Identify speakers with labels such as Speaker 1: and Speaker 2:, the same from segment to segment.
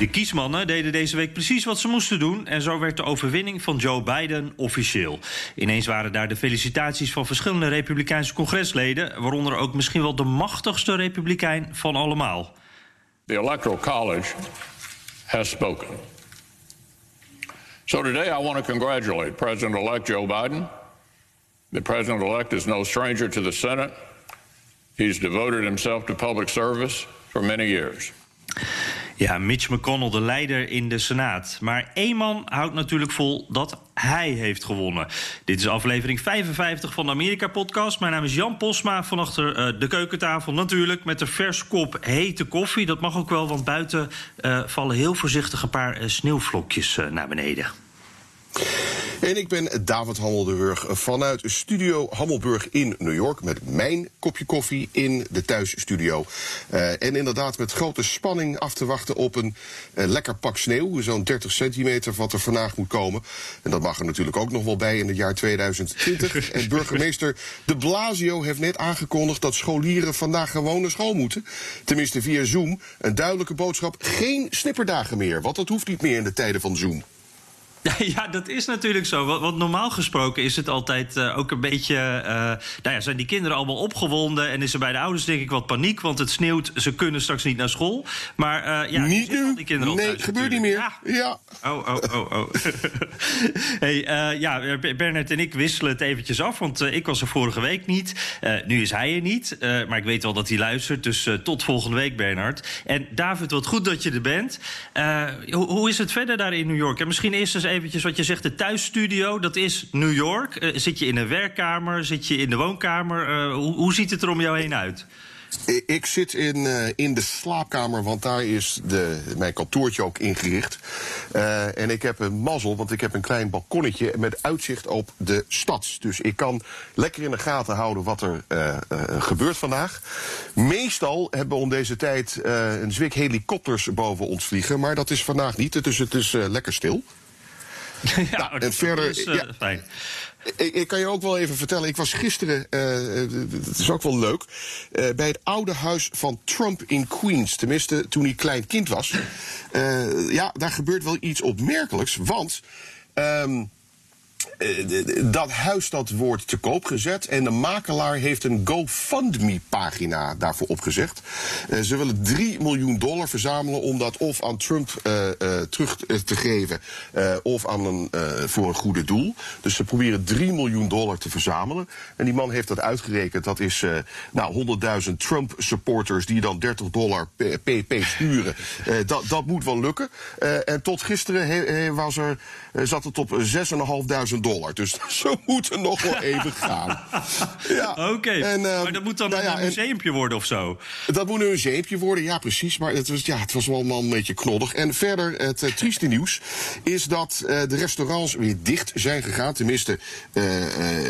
Speaker 1: De kiesmannen deden deze week precies wat ze moesten doen. En zo werd de overwinning van Joe Biden officieel. Ineens waren daar de felicitaties van verschillende Republikeinse congresleden. Waaronder ook misschien wel de machtigste Republikein van allemaal.
Speaker 2: The Electoral College has spoken. So today I want to congratulate President elect Joe Biden. The president elect is no stranger to the Senate. He's devoted himself to public service for many years.
Speaker 1: Ja, Mitch McConnell, de leider in de Senaat. Maar één man houdt natuurlijk vol dat hij heeft gewonnen. Dit is aflevering 55 van de Amerika-podcast. Mijn naam is Jan Posma, van achter uh, de keukentafel natuurlijk... met een vers kop hete koffie. Dat mag ook wel, want buiten uh, vallen heel voorzichtig... een paar uh, sneeuwvlokjes naar beneden.
Speaker 3: En ik ben David Hammelburg vanuit Studio Hammelburg in New York... met mijn kopje koffie in de thuisstudio. Uh, en inderdaad met grote spanning af te wachten op een uh, lekker pak sneeuw. Zo'n 30 centimeter wat er vandaag moet komen. En dat mag er natuurlijk ook nog wel bij in het jaar 2020. en burgemeester de Blasio heeft net aangekondigd... dat scholieren vandaag gewoon naar school moeten. Tenminste via Zoom. Een duidelijke boodschap, geen snipperdagen meer. Want dat hoeft niet meer in de tijden van Zoom.
Speaker 1: Ja, dat is natuurlijk zo. Want, normaal gesproken is het altijd uh, ook een beetje. Uh, nou ja, zijn die kinderen allemaal opgewonden en is er bij de ouders denk ik wat paniek, want het sneeuwt, ze kunnen straks niet naar school. Maar uh, ja,
Speaker 3: niet nu.
Speaker 1: Die kinderen
Speaker 3: nee,
Speaker 1: thuis,
Speaker 3: gebeurt niet meer. Ja. ja.
Speaker 1: Oh, oh, oh, oh. hey, ja, Bernard en ik wisselen het eventjes af, want ik was er vorige week niet. nu is hij er niet, maar ik weet wel dat hij luistert, dus tot volgende week, Bernard. En David, wat goed dat je er bent. Hoe, hoe, is het verder daar in New York? En misschien eerst eens eventjes wat je zegt, de thuisstudio, dat is New York. Uh, zit je in een werkkamer, zit je in de woonkamer? Uh, hoe, hoe ziet het er om jou heen uit?
Speaker 3: Ik zit in, uh, in de slaapkamer, want daar is de, mijn kantoortje ook ingericht. En ik heb een mazzel, want ik heb een klein balkonnetje met uitzicht op de stad. Dus ik kan lekker in de gaten houden wat er gebeurt vandaag. Meestal hebben we om deze tijd een zwik helikopters boven ons vliegen. Maar dat is vandaag niet, dus het is lekker stil.
Speaker 1: Ja, nou, en verder. Is, uh, ja, fijn.
Speaker 3: Ik, ik, kan je ook wel even vertellen. Ik was gisteren, uh, het is ook wel leuk, uh, bij het oude huis van Trump in Queens. Tenminste, toen hij klein kind was. ja, daar gebeurt wel iets opmerkelijks. Want. Um, dat huis dat wordt te koop gezet en de makelaar heeft een GoFundMe-pagina daarvoor opgezegd. Uh, ze willen 3 miljoen dollar verzamelen om dat of aan Trump uh, uh, terug te geven of aan een, voor een goede doel. Dus ze proberen 3 miljoen dollar te verzamelen. En die man heeft dat uitgerekend. Dat is nou 100.000 Trump-supporters die dan 30 dollar pp sturen. dat, dat moet wel lukken. en tot gisteren was er, zat het op 6.500 dollar. Dus zo moet het nog wel even gaan.
Speaker 1: Ja. Oké, okay. uh, maar dat moet dan nou ja, een museumpje worden of zo?
Speaker 3: Dat moet een museumpje worden, ja precies. Maar het was, ja, het was wel een beetje knoddig. En verder, het uh, trieste nieuws is dat uh, de restaurants weer dicht zijn gegaan. Tenminste,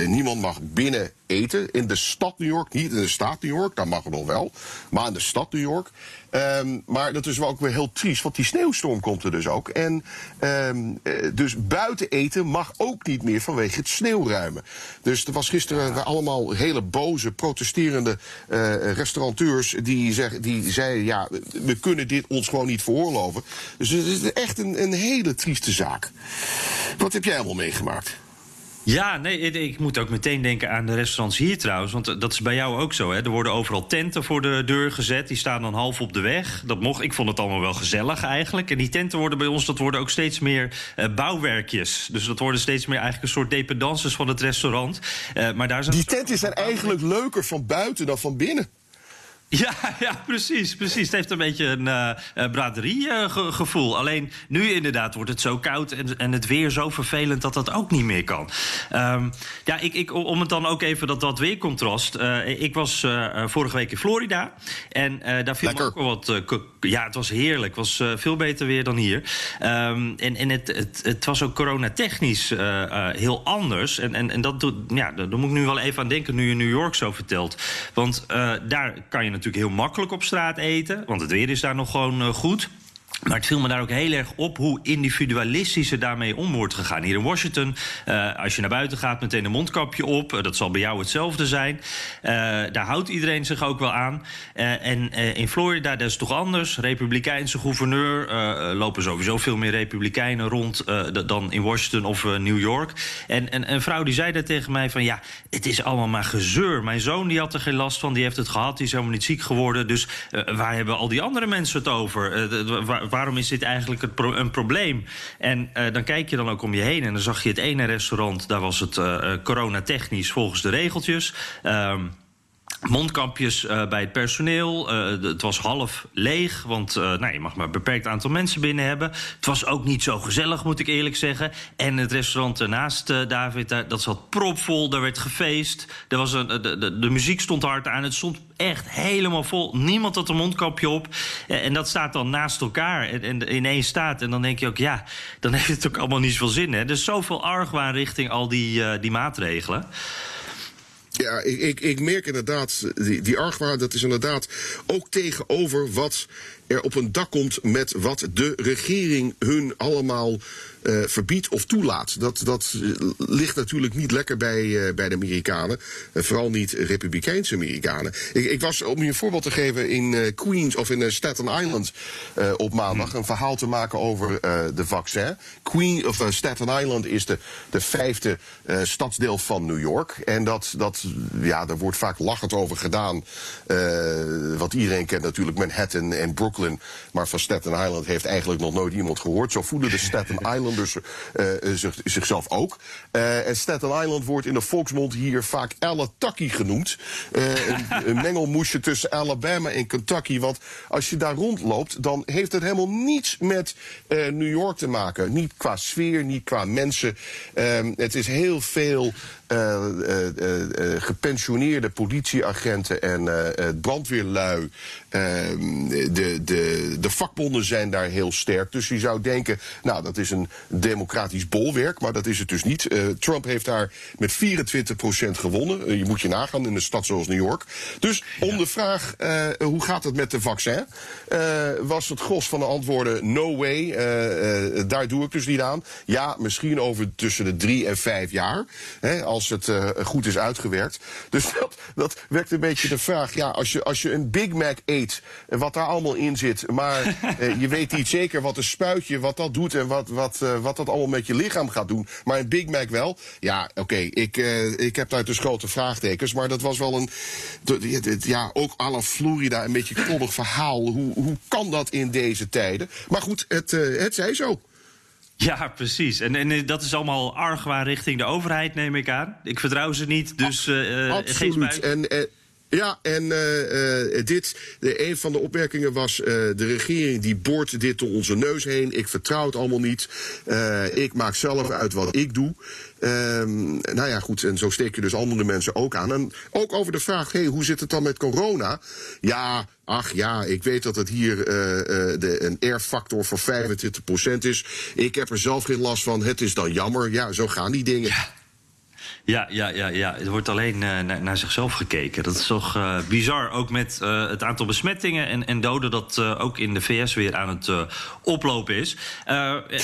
Speaker 3: niemand mag binnen eten in de stad New York. Niet in de staat New York, daar mag het nog wel. Maar in de stad New York. Um, maar dat is wel ook weer heel triest, want die sneeuwstorm komt er dus ook. En um, dus buiten eten mag ook niet meer vanwege het sneeuwruimen. Dus er was gisteren allemaal hele boze, protesterende uh, restaurateurs die, zeg, die zeiden: ja, we kunnen dit ons gewoon niet veroorloven. Dus het is echt een, een hele trieste zaak. Wat heb jij allemaal meegemaakt?
Speaker 1: Ja, nee, ik moet ook meteen denken aan de restaurants hier trouwens. Want dat is bij jou ook zo. Hè? Er worden overal tenten voor de deur gezet. Die staan dan half op de weg. Dat mocht, ik vond het allemaal wel gezellig eigenlijk. En die tenten worden bij ons, dat worden ook steeds meer uh, bouwwerkjes. Dus dat worden steeds meer eigenlijk een soort dependances van het restaurant. Uh, maar daar zijn
Speaker 3: die tenten zijn eigenlijk leuker van buiten dan van binnen.
Speaker 1: Ja, ja, precies, precies. Het heeft een beetje een uh, braderiegevoel. Alleen nu inderdaad wordt het zo koud en, en het weer zo vervelend dat dat ook niet meer kan. Um, ja, ik, ik, om het dan ook even dat, dat weercontrast. Uh, ik was uh, vorige week in Florida en daar viel
Speaker 3: Lekker.
Speaker 1: ook wel wat. Ja, het was heerlijk. Het was veel beter weer dan hier. Um, en en het, het, het was ook coronatechnisch heel anders. En, en, en dat doet, ja, daar moet ik nu wel even aan denken nu je New York zo vertelt. Want daar kan je natuurlijk heel makkelijk op straat eten. Want het weer is daar nog gewoon uh, goed. Maar het viel me daar ook heel erg op hoe individualistisch er daarmee om wordt gegaan. Hier in Washington, uh, als je naar buiten gaat, meteen een mondkapje op. Uh, dat zal bij jou hetzelfde zijn. Uh, daar houdt iedereen zich ook wel aan. en in Florida, dat is toch anders. Republikeinse gouverneur. lopen sowieso veel meer Republikeinen rond dan in Washington of New York. En, en een vrouw die zei daar tegen mij van... ja, het is allemaal maar gezeur. Mijn zoon die had er geen last van, die heeft het gehad. Die is helemaal niet ziek geworden. Dus waar hebben al die andere mensen het over? Waarom is dit eigenlijk pro een probleem? En uh, dan kijk je dan ook om je heen en dan zag je het ene restaurant, daar was het uh, coronatechnisch volgens de regeltjes. Um, Mondkapjes uh, bij het personeel. Uh, het was half leeg, want uh, nou, je mag maar een beperkt aantal mensen binnen hebben. Het was ook niet zo gezellig, moet ik eerlijk zeggen. En het restaurant ernaast, David, dat zat propvol. Daar werd gefeest. Er was een, de, de, de, muziek stond hard aan. Het stond echt helemaal vol. Niemand had een mondkapje op. En dat staat dan naast elkaar en, in één staat. En dan denk je ook, ja, dan heeft het ook allemaal niet zoveel zin. Hè? Er is zoveel argwaan richting al die, die maatregelen.
Speaker 3: Ja, ik, ik, ik merk inderdaad, die, die argwaan, dat is inderdaad ook tegenover wat er op een dak komt met wat de regering hun allemaal uh, verbiedt of toelaat. Dat, dat ligt natuurlijk niet lekker bij, uh, bij de Amerikanen. Vooral niet Republikeinse Amerikanen. Ik, ik, was, om je een voorbeeld te geven, in Queens of in Staten Island op maandag... een verhaal te maken over de vaccin. Queen, of, Staten Island is de, de vijfde stadsdeel van New York. En dat, dat, ja, daar wordt vaak lachend over gedaan. wat iedereen kent natuurlijk, Manhattan en Brooklyn. Maar van Staten Island heeft eigenlijk nog nooit iemand gehoord. Zo voelen de Staten Island Islanders uh, zich, zichzelf ook. Uh, en Staten Island wordt in de volksmond hier vaak Alataki genoemd. Een, een, mengelmoesje tussen Alabama en Kentucky. Want als je daar rondloopt, dan heeft het helemaal niets met New York te maken. Niet qua sfeer, niet qua mensen. het is heel veel gepensioneerde politieagenten en brandweerlui. de, de, de vakbonden zijn daar heel sterk. Dus je zou denken, nou, dat is een democratisch bolwerk, maar dat is het dus niet. Trump heeft daar met 24% gewonnen. je moet je nagaan in een stad zoals New York. Dus om de vraag, hoe gaat het met de vaccin? was het gros van de antwoorden no way. daar doe ik dus niet aan. Ja, misschien over tussen de drie en vijf jaar. Hè, als het uh, goed is uitgewerkt. Dus dat, dat wekt een beetje de vraag. Ja, als je, als je een Big Mac eet, wat daar allemaal in zit, maar uh, je weet niet zeker wat een spuitje, wat dat doet en wat, wat, uh, wat dat allemaal met je lichaam gaat doen. Maar een Big Mac wel. Ja, oké, okay, ik, ik heb daar dus grote vraagtekens. Maar dat was wel een, ja, ook à la Florida, een beetje koddig verhaal. Hoe, hoe kan dat in deze tijden? Maar goed, het, het zij zo.
Speaker 1: Ja, precies. En, en dat is allemaal argwaan richting de overheid, neem ik aan. Ik vertrouw ze niet, dus uh,
Speaker 3: Absoluut.
Speaker 1: geen
Speaker 3: en, en, ja, en uh, dit, de, een van de opmerkingen was... Uh, de regering die boort dit door onze neus heen. Ik vertrouw het allemaal niet. ik maak zelf uit wat ik doe. Um, nou ja, goed, en zo steek je dus andere mensen ook aan. En ook over de vraag, hey, hoe zit het dan met corona? Ja, ach ja, ik weet dat het hier uh, de, een R-factor van 25% is. Ik heb er zelf geen last van, het is dan jammer. Ja, zo gaan die dingen.
Speaker 1: Ja. Ja, ja, ja, ja. Er wordt alleen uh, naar, naar, zichzelf gekeken. Dat is toch uh, bizar. Ook met uh, het aantal besmettingen en, en doden dat ook in de VS weer aan het oplopen is.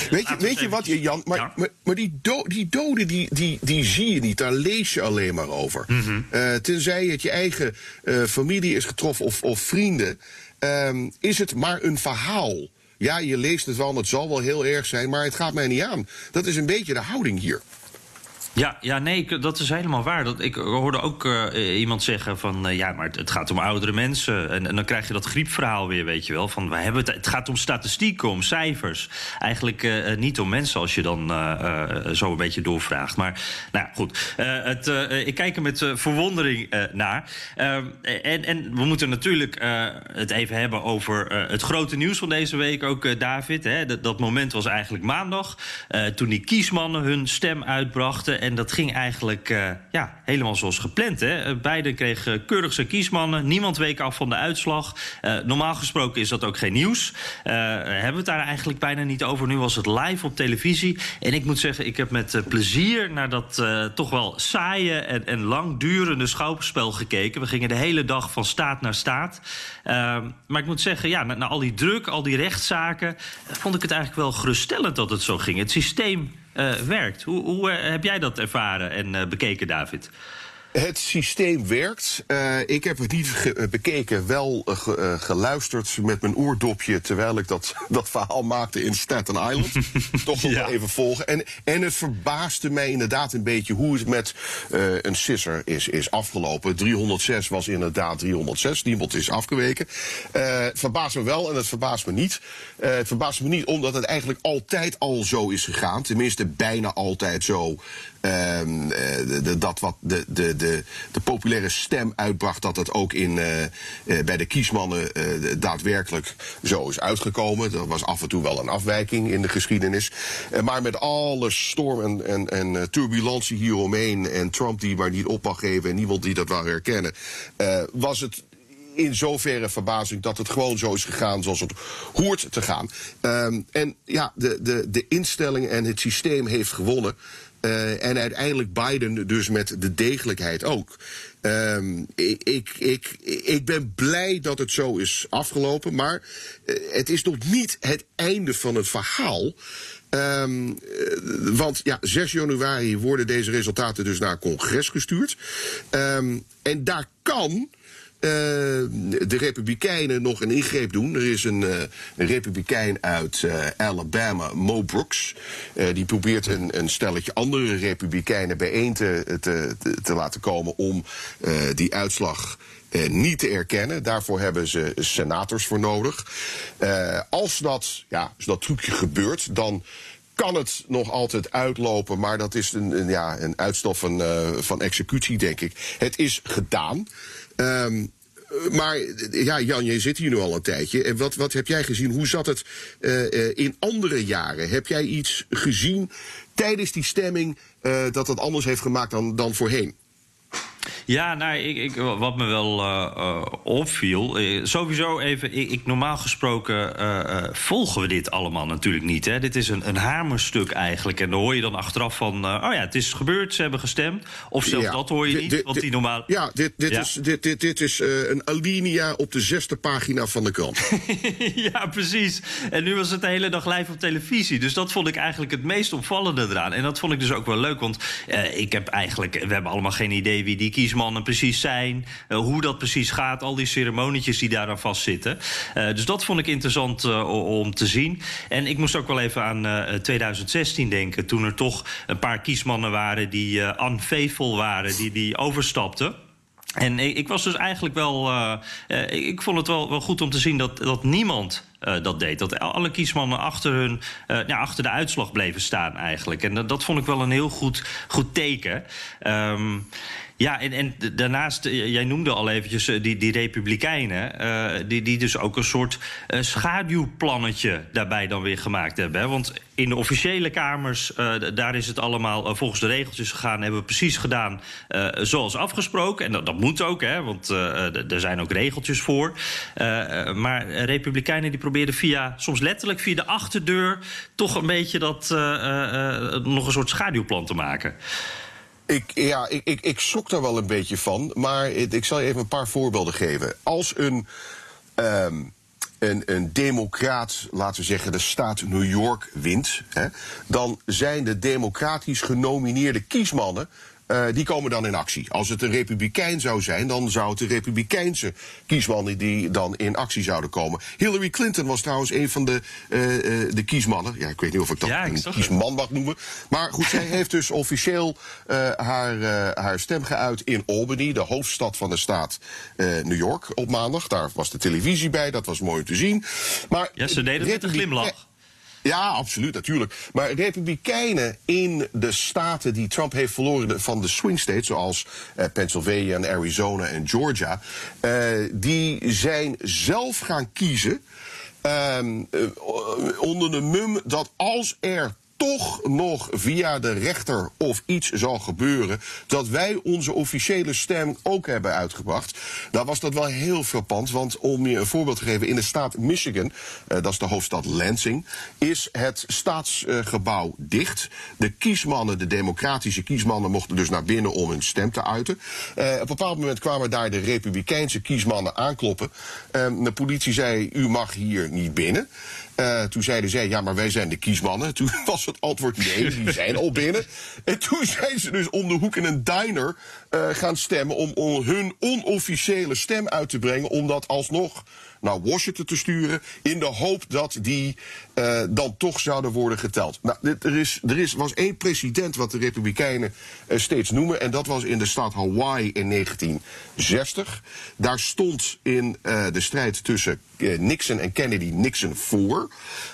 Speaker 3: weet je, weet je wat, Jan? Maar, ja? maar, maar, die, do die doden die, die, die zie je niet. Daar lees je alleen maar over. Mm -hmm. tenzij het je eigen familie is getroffen of, of vrienden, um, is het maar een verhaal. Ja, je leest het wel, het zal wel heel erg zijn, maar het gaat mij niet aan. Dat is een beetje de houding hier.
Speaker 1: Ja, ja, nee, dat is helemaal waar. Dat, ik hoorde ook uh, iemand zeggen van... Uh, ja, maar het, gaat om oudere mensen. En, dan krijg je dat griepverhaal weer, weet je wel. Van, we hebben het, het gaat om statistieken, om cijfers. Eigenlijk uh, niet om mensen als je dan zo een beetje doorvraagt. Maar nou goed, het, ik kijk er met verwondering naar. En, en we moeten natuurlijk het even hebben over het grote nieuws van deze week. Ook David, hè, dat, dat, moment was eigenlijk maandag. toen die kiesmannen hun stem uitbrachten... En dat ging eigenlijk uh, ja, helemaal zoals gepland. Hè? Eh, Beiden kregen keurig zijn kiesmannen. Niemand week af van de uitslag. Uh, normaal gesproken is dat ook geen nieuws. Hebben we het daar eigenlijk bijna niet over. Nu was het live op televisie. En ik moet zeggen, ik heb met plezier naar dat toch wel saaie en, en langdurende schouwspel gekeken. We gingen de hele dag van staat naar staat. maar ik moet zeggen, ja, na, na al die druk, al die rechtszaken... vond ik het eigenlijk wel geruststellend dat het zo ging. Het systeem werkt. Hoe, hoe uh, heb jij dat ervaren en uh, bekeken, David?
Speaker 3: Het systeem werkt. Uh, ik heb het niet ge bekeken, wel ge uh, geluisterd met mijn oordopje terwijl ik dat, dat verhaal maakte in Staten Island. Toch nog ja. even volgen. En, en het verbaasde mij inderdaad een beetje hoe het met een sisser is, is afgelopen. 306 was inderdaad 306. Niemand is afgeweken. het verbaast me wel en het verbaast me niet. het verbaast me niet omdat het eigenlijk altijd al zo is gegaan. Tenminste, bijna altijd zo. De, de, dat wat de, de, de, de populaire stem uitbracht, dat het ook in, uh, uh, bij de kiesmannen daadwerkelijk zo is uitgekomen. Er was af en toe wel een afwijking in de geschiedenis. maar met alle storm en, en, en turbulentie hieromheen en Trump die maar niet op mag geven en niemand die dat wil herkennen, was het in zoverre verbazing dat het gewoon zo is gegaan zoals het hoort te gaan. Um, en ja, de, de, de instelling en het systeem heeft gewonnen. Uh, en uiteindelijk Biden dus met de degelijkheid ook. Um, ik, ik, ik, ik ben blij dat het zo is afgelopen, maar uh, het is nog niet het einde van het verhaal. Um, uh, want ja, 6 januari worden deze resultaten dus naar congres gestuurd. Um, en daar kan uh, de Republikeinen nog een ingreep doen. Er is een, uh, een Republikein uit uh, Alabama, Mo Brooks. die probeert een, een, stelletje andere Republikeinen bijeen te, te, te laten komen om die uitslag niet te erkennen. Daarvoor hebben ze senators voor nodig. als dat, ja, als dat trucje gebeurt, dan kan het nog altijd uitlopen, maar dat is een, ja, een uitstel van, uh, van executie, denk ik. Het is gedaan. Um, maar ja, Jan, je zit hier nu al een tijdje. En wat, wat heb jij gezien? Hoe zat het uh, in andere jaren? Heb jij iets gezien tijdens die stemming dat het anders heeft gemaakt dan, dan voorheen?
Speaker 1: Ja, nou, ik, ik, wat me wel uh, uh, opviel. Uh, sowieso even, ik, ik normaal gesproken volgen we dit allemaal natuurlijk niet. Hè? Dit is een, een hamerstuk eigenlijk. En dan hoor je dan achteraf van. oh ja, het is gebeurd, ze hebben gestemd. Of zelfs ja, dat hoor je niet. want die normaal.
Speaker 3: Ja, dit, dit ja? is, dit, dit, dit is een alinea op de zesde pagina van de krant.
Speaker 1: ja, precies. En nu was het de hele dag live op televisie. Dus dat vond ik eigenlijk het meest opvallende eraan. En dat vond ik dus ook wel leuk. Want ik heb eigenlijk. We hebben allemaal geen idee wie die kiesmannen precies zijn, uh, hoe dat precies gaat, al die ceremonietjes die daaraan vastzitten. Uh, dus dat vond ik interessant uh, om te zien. En ik moest ook wel even aan 2016 denken, toen er toch een paar kiesmannen waren die unfaithful waren, die, die overstapten. En ik, was dus eigenlijk wel. Ik vond het wel, wel goed om te zien dat, dat niemand dat deed. Dat alle kiesmannen achter, hun, uh, ja, achter de uitslag bleven staan, eigenlijk. En dat, dat vond ik wel een heel goed, goed teken. Um, ja, en, daarnaast, eh, jij noemde al eventjes eh, die, die Republikeinen, uh, die, die dus ook een soort schaduwplannetje daarbij dan weer gemaakt hebben. Want in de officiële kamers, daar is het allemaal volgens de regeltjes gegaan, hebben we precies gedaan zoals afgesproken. En dat, dat moet ook, hè, want er zijn ook regeltjes voor. maar Republikeinen die probeerden via, soms letterlijk via de achterdeur, toch een beetje dat nog een soort schaduwplan te maken.
Speaker 3: Ik, ja, ik, ik, ik sok daar wel een beetje van. Maar ik zal je even een paar voorbeelden geven. Als een, um, een, een democraat, laten we zeggen de staat New York, wint... Hè, dan zijn de democratisch genomineerde kiesmannen Uh, die komen dan in actie. Als het een republikein zou zijn, dan zou het de republikeinse kiesmannen die dan in actie zouden komen. Hillary Clinton was trouwens een van de, uh, uh, de kiesmannen. Ja, ik weet niet of ik dat
Speaker 1: Ja, ik
Speaker 3: een kiesman mag noemen. Maar goed, zij heeft dus officieel haar, haar stem geuit in Albany, de hoofdstad van de staat New York, op maandag. Daar was de televisie bij, dat was mooi om te zien. Maar
Speaker 1: Ja, ze deden het met een glimlach.
Speaker 3: Ja, absoluut, natuurlijk. Maar republikeinen in de staten die Trump heeft verloren van de swing states, zoals eh, Pennsylvania en Arizona en Georgia, eh, die zijn zelf gaan kiezen ehm, eh, onder de mum dat als er toch nog via de rechter of iets zal gebeuren dat wij onze officiële stem ook hebben uitgebracht. Nou was dat wel heel frappant, want om je een voorbeeld te geven, in de staat Michigan, eh, dat is de hoofdstad Lansing, is het staatsgebouw dicht. De kiesmannen, de democratische kiesmannen, mochten dus naar binnen om hun stem te uiten. Eh, op een bepaald moment kwamen daar de republikeinse kiesmannen aankloppen. Eh, de politie zei, u mag hier niet binnen. Eh, toen zeiden zij, ja, maar wij zijn de kiesmannen. Toen was het antwoord nee, die zijn al binnen. En toen zijn ze dus om de hoek in een diner eh, gaan stemmen... Om, om hun onofficiële stem uit te brengen... om dat alsnog naar Washington te sturen... in de hoop dat die eh, dan toch zouden worden geteld. Nou, dit, er, is, er is, was één president wat de Republikeinen eh, steeds noemen... en dat was in de staat Hawaii in 1960. Daar stond in eh, de strijd tussen Nixon en Kennedy Nixon voor...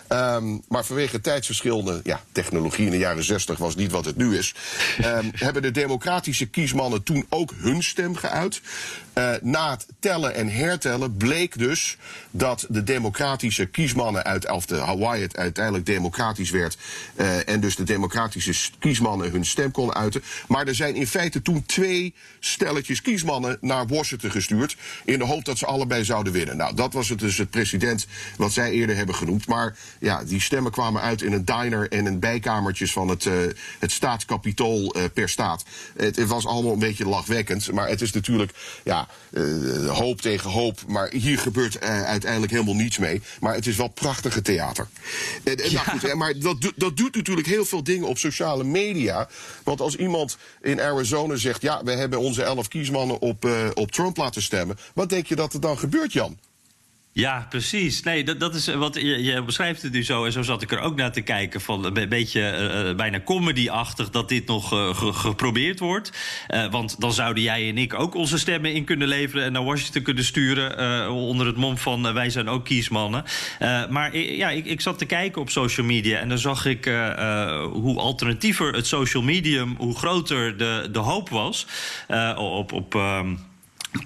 Speaker 3: Ehm, maar vanwege tijdsverschillende ja, technologie in de jaren 60 was niet wat het nu is. ehm, hebben de democratische kiesmannen toen ook hun stem geuit. Na het tellen en hertellen bleek dus dat de democratische kiesmannen uit, de Hawaii het uiteindelijk democratisch werd. eh, en dus de democratische kiesmannen hun stem konden uiten. Maar er zijn in feite toen twee stelletjes kiesmannen naar Washington gestuurd. In de hoop dat ze allebei zouden winnen. Nou, dat was het dus het president wat zij eerder hebben genoemd. Maar ja, die stemmen kwamen uit in een diner en in bijkamertjes van het, eh, het staatskapitool eh, per staat. Het, het was allemaal een beetje lachwekkend. Maar het is natuurlijk ja, hoop tegen hoop. Maar hier gebeurt uiteindelijk helemaal niets mee. Maar het is wel prachtige theater. En, en, nou goed, hè, maar dat, doet- dat doet natuurlijk heel veel dingen op sociale media. Want als iemand in Arizona zegt... ja, we hebben onze elf kiesmannen op, eh, op Trump laten stemmen... wat denk je dat er dan gebeurt, Jan?
Speaker 1: Ja, precies. Nee, dat, dat is wat je, je beschrijft het nu zo. En zo zat ik er ook naar te kijken. Van een be- beetje eh, eh, bijna comedy-achtig dat dit nog eh, ge- geprobeerd wordt. Want dan zouden jij en ik ook onze stemmen in kunnen leveren. en naar Washington kunnen sturen. onder het mom van wij zijn ook kiesmannen. Maar ja, ik, ik zat te kijken op social media. En dan zag ik hoe alternatiever het social medium. hoe groter de, de hoop was. op. op ehm,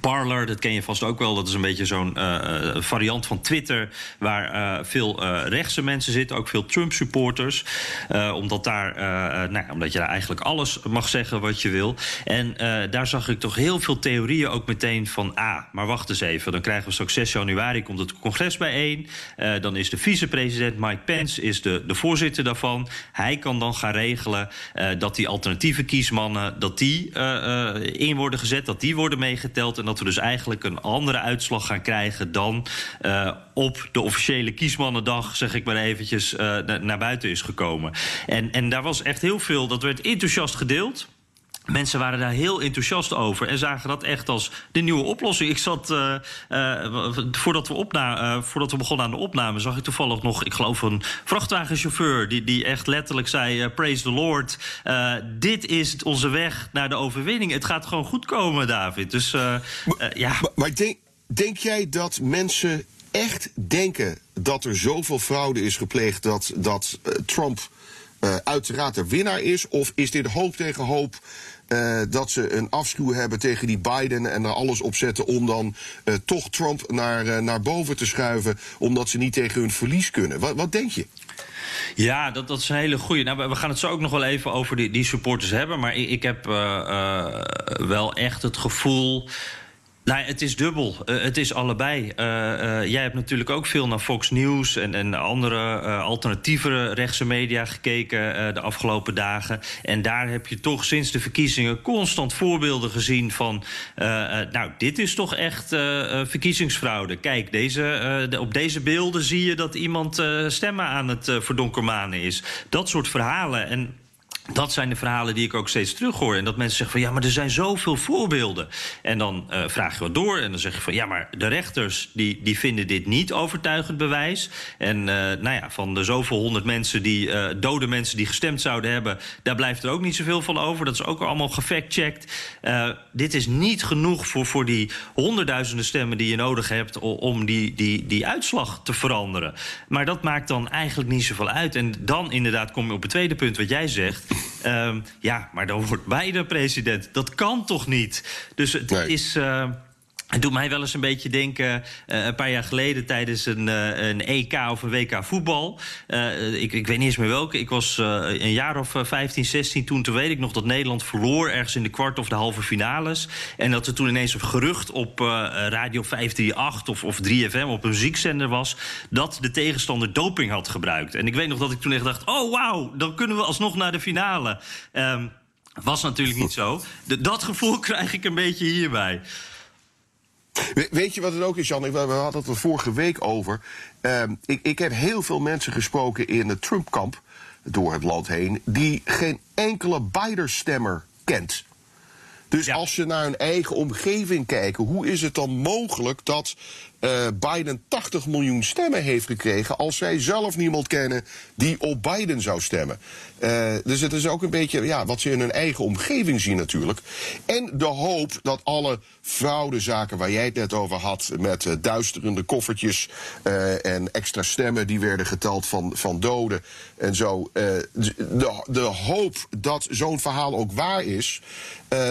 Speaker 1: Parler, dat ken je vast ook wel. Dat is een beetje zo'n eh, eh, variant van Twitter. Waar eh, veel eh, rechtse mensen zitten, ook veel Trump-supporters. Omdat, daar, nou, omdat je daar eigenlijk alles mag zeggen wat je wil. En daar zag ik toch heel veel theorieën ook meteen van. Ah, maar wacht eens even. Dan krijgen we straks 6 januari komt het congres bijeen. Dan is de vicepresident Mike Pence is de, de voorzitter daarvan. Hij kan dan gaan regelen dat die alternatieve kiesmannen dat die, in worden gezet, dat die worden meegeteld. En dat we dus eigenlijk een andere uitslag gaan krijgen dan eh, op de officiële kiesmannendag, zeg ik maar eventjes, eh, na- naar buiten is gekomen. En, en daar was echt heel veel, dat werd enthousiast gedeeld. Mensen waren daar heel enthousiast over en zagen dat echt als de nieuwe oplossing. Ik zat, eh, eh, voordat, we opna eh, voordat we begonnen aan de opname, zag ik toevallig nog, ik geloof, een vrachtwagenchauffeur. die, die echt letterlijk zei: Praise the Lord. Dit is onze weg naar de overwinning. Het gaat gewoon goed komen, David. Dus ja.
Speaker 3: Maar, maar denk, denk jij dat mensen echt denken dat er zoveel fraude is gepleegd dat, dat Trump uiteraard de winnaar is? Of is dit hoop tegen hoop eh, dat ze een afschuw hebben tegen die Biden en er alles op zetten om dan eh, toch Trump naar, eh, naar boven te schuiven, omdat ze niet tegen hun verlies kunnen? Wat, wat denk je?
Speaker 1: Ja, dat, dat is een hele goeie. Nou, we- gaan het zo ook nog wel even over die, die supporters hebben. Maar ik, ik heb wel echt het gevoel. Nou, het is dubbel. Eh, het is allebei. Eh, eh, jij hebt natuurlijk ook veel naar Fox News en, en andere alternatievere rechtse media gekeken de afgelopen dagen. En daar heb je toch sinds de verkiezingen constant voorbeelden gezien van. nou, dit is toch echt verkiezingsfraude. Kijk, deze, de- op deze beelden zie je dat iemand stemmen aan het verdonkermanen is. Dat soort verhalen. En dat zijn de verhalen die ik ook steeds terughoor. En dat mensen zeggen van ja, maar er zijn zoveel voorbeelden. En dan uh, vraag je wat door en dan zeg je van ja, maar de rechters die, die vinden dit niet overtuigend bewijs. En uh, nou ja, van de zoveel honderd mensen die, uh, dode mensen die gestemd zouden hebben, daar blijft er ook niet zoveel van over. Dat is ook allemaal gefactcheckt. dit is niet genoeg voor, voor die honderdduizenden stemmen die je nodig hebt om die, die, die uitslag te veranderen. Maar dat maakt dan eigenlijk niet zoveel uit. En dan inderdaad kom je op het tweede punt wat jij zegt. Um, ja, maar dan wordt Biden president. Dat kan toch niet? Dus het nee. is. Uh, het doet mij wel eens een beetje denken, uh, een paar jaar geleden tijdens een, uh, een EK of een WK voetbal. Uh, ik, ik weet niet eens meer welke. Ik was een jaar of 15, 16 toen. Toen weet ik nog dat Nederland verloor ergens in de kwart of de halve finales. En dat er toen ineens een gerucht op Radio 538 of, of 3FM op een muziekzender was... dat de tegenstander doping had gebruikt. En ik weet nog dat ik toen echt dacht, oh wauw, dan kunnen we alsnog naar de finale. Um, was natuurlijk niet zo. Dat gevoel krijg ik een beetje hierbij.
Speaker 3: Weet je wat het ook is, Jan? We hadden het er vorige week over. Uh, ik, ik heb heel veel mensen gesproken in het Trump-kamp door het land heen... die geen enkele Biden-stemmer kent. Dus ja. als je naar hun eigen omgeving kijkt, hoe is het dan mogelijk dat uh, Biden 80 miljoen stemmen heeft gekregen als zij zelf niemand kennen die op Biden zou stemmen? Uh, dus het is ook een beetje ja, wat ze in hun eigen omgeving zien natuurlijk. En de hoop dat alle fraudezaken waar jij het net over had, met uh, duisterende koffertjes en extra stemmen die werden geteld van, van doden en zo. de, de hoop dat zo'n verhaal ook waar is.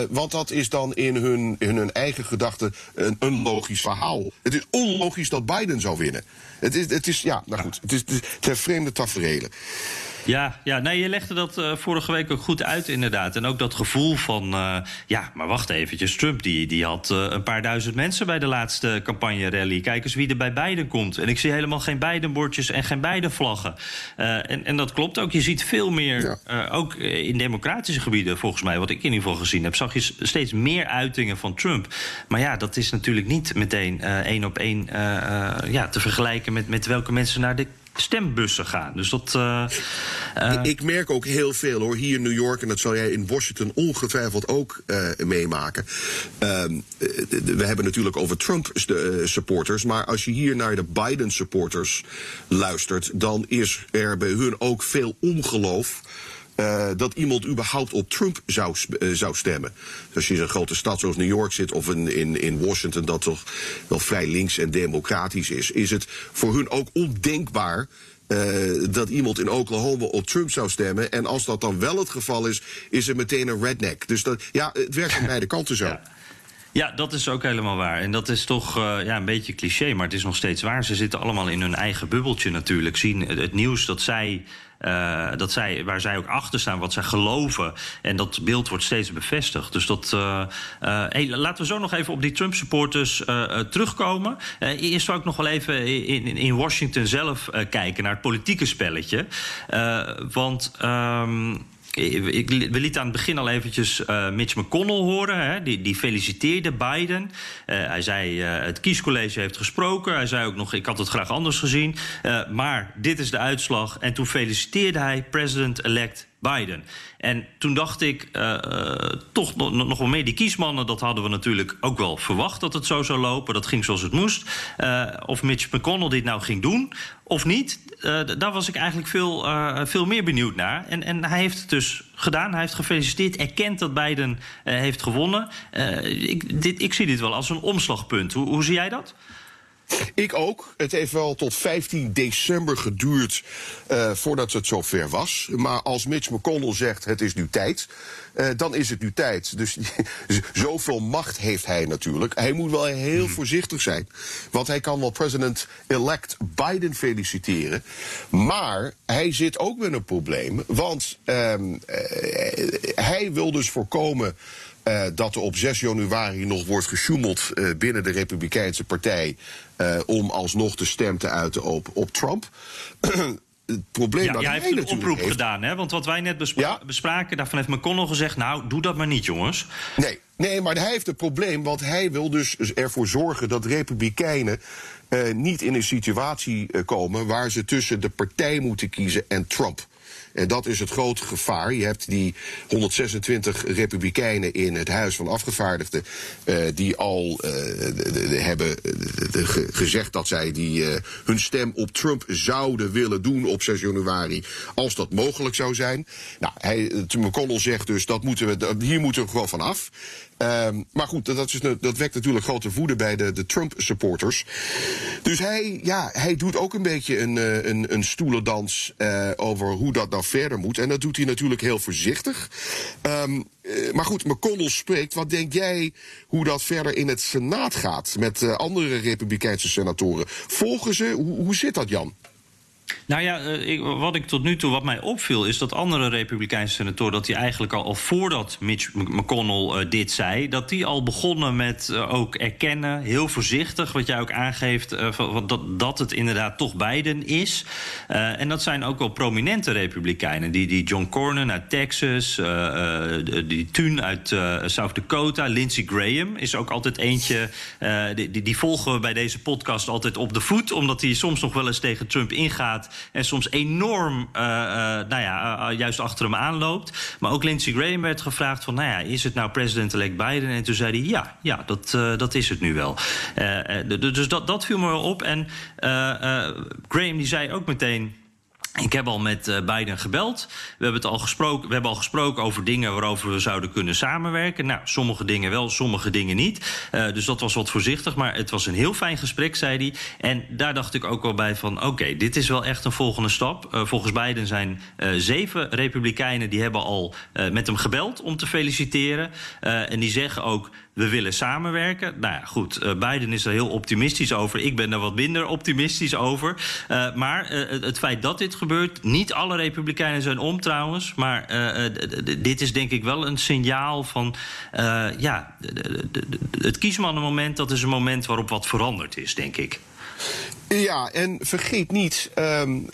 Speaker 3: Want dat is dan in hun, hun eigen gedachten een, een logisch verhaal. Het is onlogisch dat Biden zou winnen. Het is, het is ja, nou goed, het, is, het zijn vreemde tafereelen.
Speaker 1: Ja, ja nee, je legde dat uh, vorige week ook goed uit, inderdaad. En ook dat gevoel van, uh, ja, maar wacht eventjes. Trump die, die had uh, een paar duizend mensen bij de laatste campagne-rally. Kijk eens wie er bij Biden komt. En ik zie helemaal geen Biden-bordjes en geen Biden-vlaggen. en, en dat klopt ook. Je ziet veel meer, ja. ook in democratische gebieden, volgens mij, wat ik in ieder geval gezien heb, zag je steeds meer uitingen van Trump. Maar ja, dat is natuurlijk niet meteen één op één ja, te vergelijken met, met welke mensen naar de stembussen gaan. Dus dat. Uh,
Speaker 3: uh... Ik merk ook heel veel hoor, hier in New York, en dat zal jij in Washington ongetwijfeld ook uh, meemaken. Ehm, we hebben natuurlijk over Trump-supporters, maar als je hier naar de Biden-supporters luistert, dan is er bij hun ook veel ongeloof. Uh, dat iemand überhaupt op Trump zou, uh, zou stemmen. Dus als je in een grote stad zoals New York zit of in, in, in Washington, dat toch wel vrij links en democratisch is, is het voor hun ook ondenkbaar. Uh, dat iemand in Oklahoma op Trump zou stemmen. En als dat dan wel het geval is, is er meteen een redneck. Dus dat, ja, het werkt aan beide kanten zo.
Speaker 1: Ja, dat is ook helemaal waar. En dat is toch uh, ja, een beetje cliché, maar het is nog steeds waar. Ze zitten allemaal in hun eigen bubbeltje natuurlijk. Zien het nieuws dat zij uh, dat zij, waar zij ook achter staan, wat zij geloven. En dat beeld wordt steeds bevestigd. Dus dat. Laten we zo nog even op die Trump-supporters terugkomen. eerst zou ik nog wel even in, in Washington zelf kijken naar het politieke spelletje. want. Um, ik, we lieten aan het begin al eventjes uh, Mitch McConnell horen. Hè, die, die feliciteerde Biden. Uh, hij zei, uh, het kiescollege heeft gesproken. Hij zei ook nog, ik had het graag anders gezien. maar dit is de uitslag. En toen feliciteerde hij president-elect Biden. En toen dacht ik, uh, uh, toch nog, nog wel meer die kiesmannen... dat hadden we natuurlijk ook wel verwacht dat het zo zou lopen. Dat ging zoals het moest. Uh, of Mitch McConnell dit nou ging doen of niet... daar was ik eigenlijk veel, veel meer benieuwd naar. En, en hij heeft het dus gedaan. Hij heeft gefeliciteerd, erkend dat Biden heeft gewonnen. ik, dit, ik zie dit wel als een omslagpunt. Hoe, hoe zie jij dat?
Speaker 3: Ik ook. Het heeft wel tot 15 december geduurd uh, voordat het zover was. Maar als Mitch McConnell zegt het is nu tijd, uh, dan is het nu tijd. Dus zoveel macht heeft hij natuurlijk. Hij moet wel heel hmm. voorzichtig zijn. Want hij kan wel president-elect Biden feliciteren. Maar hij zit ook met een probleem. Want uh, hij wil dus voorkomen uh, dat er op 6 januari nog wordt gesjoemeld uh, binnen de Republikeinse Partij. Uh, om alsnog de stem te uiten op, op Trump.
Speaker 1: het probleem ja, dat hij heeft een oproep heeft... gedaan, hè? Want wat wij net bespra ja? bespraken, daarvan heeft McConnell gezegd: Nou, doe dat maar niet, jongens.
Speaker 3: Nee, nee, maar hij heeft een probleem, want hij wil dus ervoor zorgen dat Republikeinen. Niet in een situatie komen waar ze tussen de partij moeten kiezen en Trump. En dat is het grote gevaar. Je hebt die 126 republikeinen in het Huis van Afgevaardigden. Uh, die al de, hebben de, gezegd dat zij die, hun stem op Trump zouden willen doen op 6 januari. Als dat mogelijk zou zijn. Nou, hij, McConnell zegt dus dat moeten we, hier moeten we gewoon van af. Um, maar goed, dat, wekt natuurlijk grote woede bij de, de Trump-supporters. Dus hij, ja, hij doet ook een beetje een, een, een stoelendans uh, over hoe dat nou verder moet. En dat doet hij natuurlijk heel voorzichtig. Um, uh, maar goed, McConnell spreekt. Wat denk jij hoe dat verder in het Senaat gaat met andere Republikeinse senatoren? Volgen ze? Hoe zit dat, Jan?
Speaker 1: Nou ja, ik, wat ik tot nu toe, wat mij opviel, is dat andere Republikeinse senatoren, dat die eigenlijk al, al voordat Mitch McConnell uh, dit zei, dat die al begonnen met uh, ook erkennen, heel voorzichtig, wat jij ook aangeeft, van, dat, dat het inderdaad toch Biden is. en dat zijn ook wel prominente Republikeinen. Die, die John Cornyn uit Texas, die Thun uit South Dakota, Lindsey Graham is ook altijd eentje. die, die, die volgen we bij deze podcast altijd op de voet, omdat hij soms nog wel eens tegen Trump ingaat en soms enorm, uh, uh, nou ja, uh, juist achter hem aanloopt. Maar ook Lindsey Graham werd gevraagd van, nou ja, is het nou president-elect Biden? En toen zei hij, ja, ja dat, dat is het nu wel. dus dat, dat viel me wel op. En Graham die zei ook meteen... Ik heb al met uh, Biden gebeld. We hebben, het al gesproken, we hebben al gesproken over dingen waarover we zouden kunnen samenwerken. Nou, sommige dingen wel, sommige dingen niet. Uh, dus dat was wat voorzichtig, maar het was een heel fijn gesprek, zei hij. En daar dacht ik ook wel bij van, oké, dit is wel echt een volgende stap. Uh, volgens Biden zijn zeven republikeinen die hebben al met hem gebeld om te feliciteren. en die zeggen ook we willen samenwerken. Nou ja, goed, uh, Biden is er heel optimistisch over. Ik ben er wat minder optimistisch over. Uh, maar uh, het feit dat dit gebeurt, niet alle Republikeinen zijn om trouwens. Maar dit is denk ik wel een signaal van, ja, het kiesmannenmoment, dat is een moment waarop wat veranderd is, denk ik.
Speaker 3: Ja, en vergeet niet, um,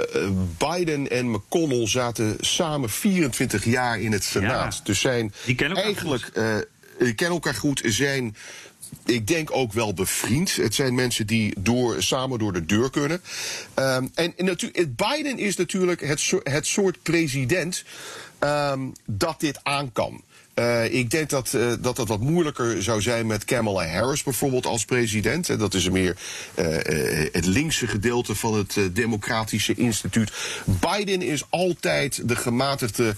Speaker 3: Biden en McConnell zaten samen 24 jaar in het Senaat.
Speaker 1: Ja,
Speaker 3: dus zijn eigenlijk uh, kennen elkaar goed, zijn ik denk ook wel bevriend. Het zijn mensen die door, samen door de deur kunnen. Um, en, natuurlijk, Biden is natuurlijk het, het soort president um, dat dit aan kan. Uh, ik denk dat, uh, dat het wat moeilijker zou zijn met Kamala Harris bijvoorbeeld als president. En dat is meer uh, het linkse gedeelte van het Democratische Instituut. Biden is altijd de gematigde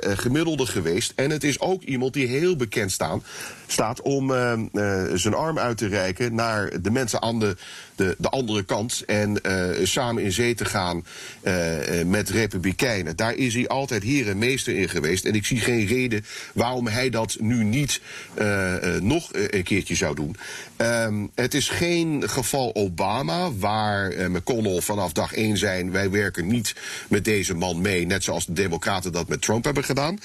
Speaker 3: gemiddelde geweest. En het is ook iemand die heel bekend staan, staat om zijn arm uit te reiken naar de mensen aan de, de, de andere kant. En samen in zee te gaan met republikeinen. Daar is hij altijd heer en meester in geweest. En ik zie geen reden waarom hij dat nu niet uh, uh, nog een keertje zou doen. Um, het is geen geval Obama, waar McConnell vanaf dag één zijn... wij werken niet met deze man mee, net zoals de democraten dat met Trump hebben gedaan.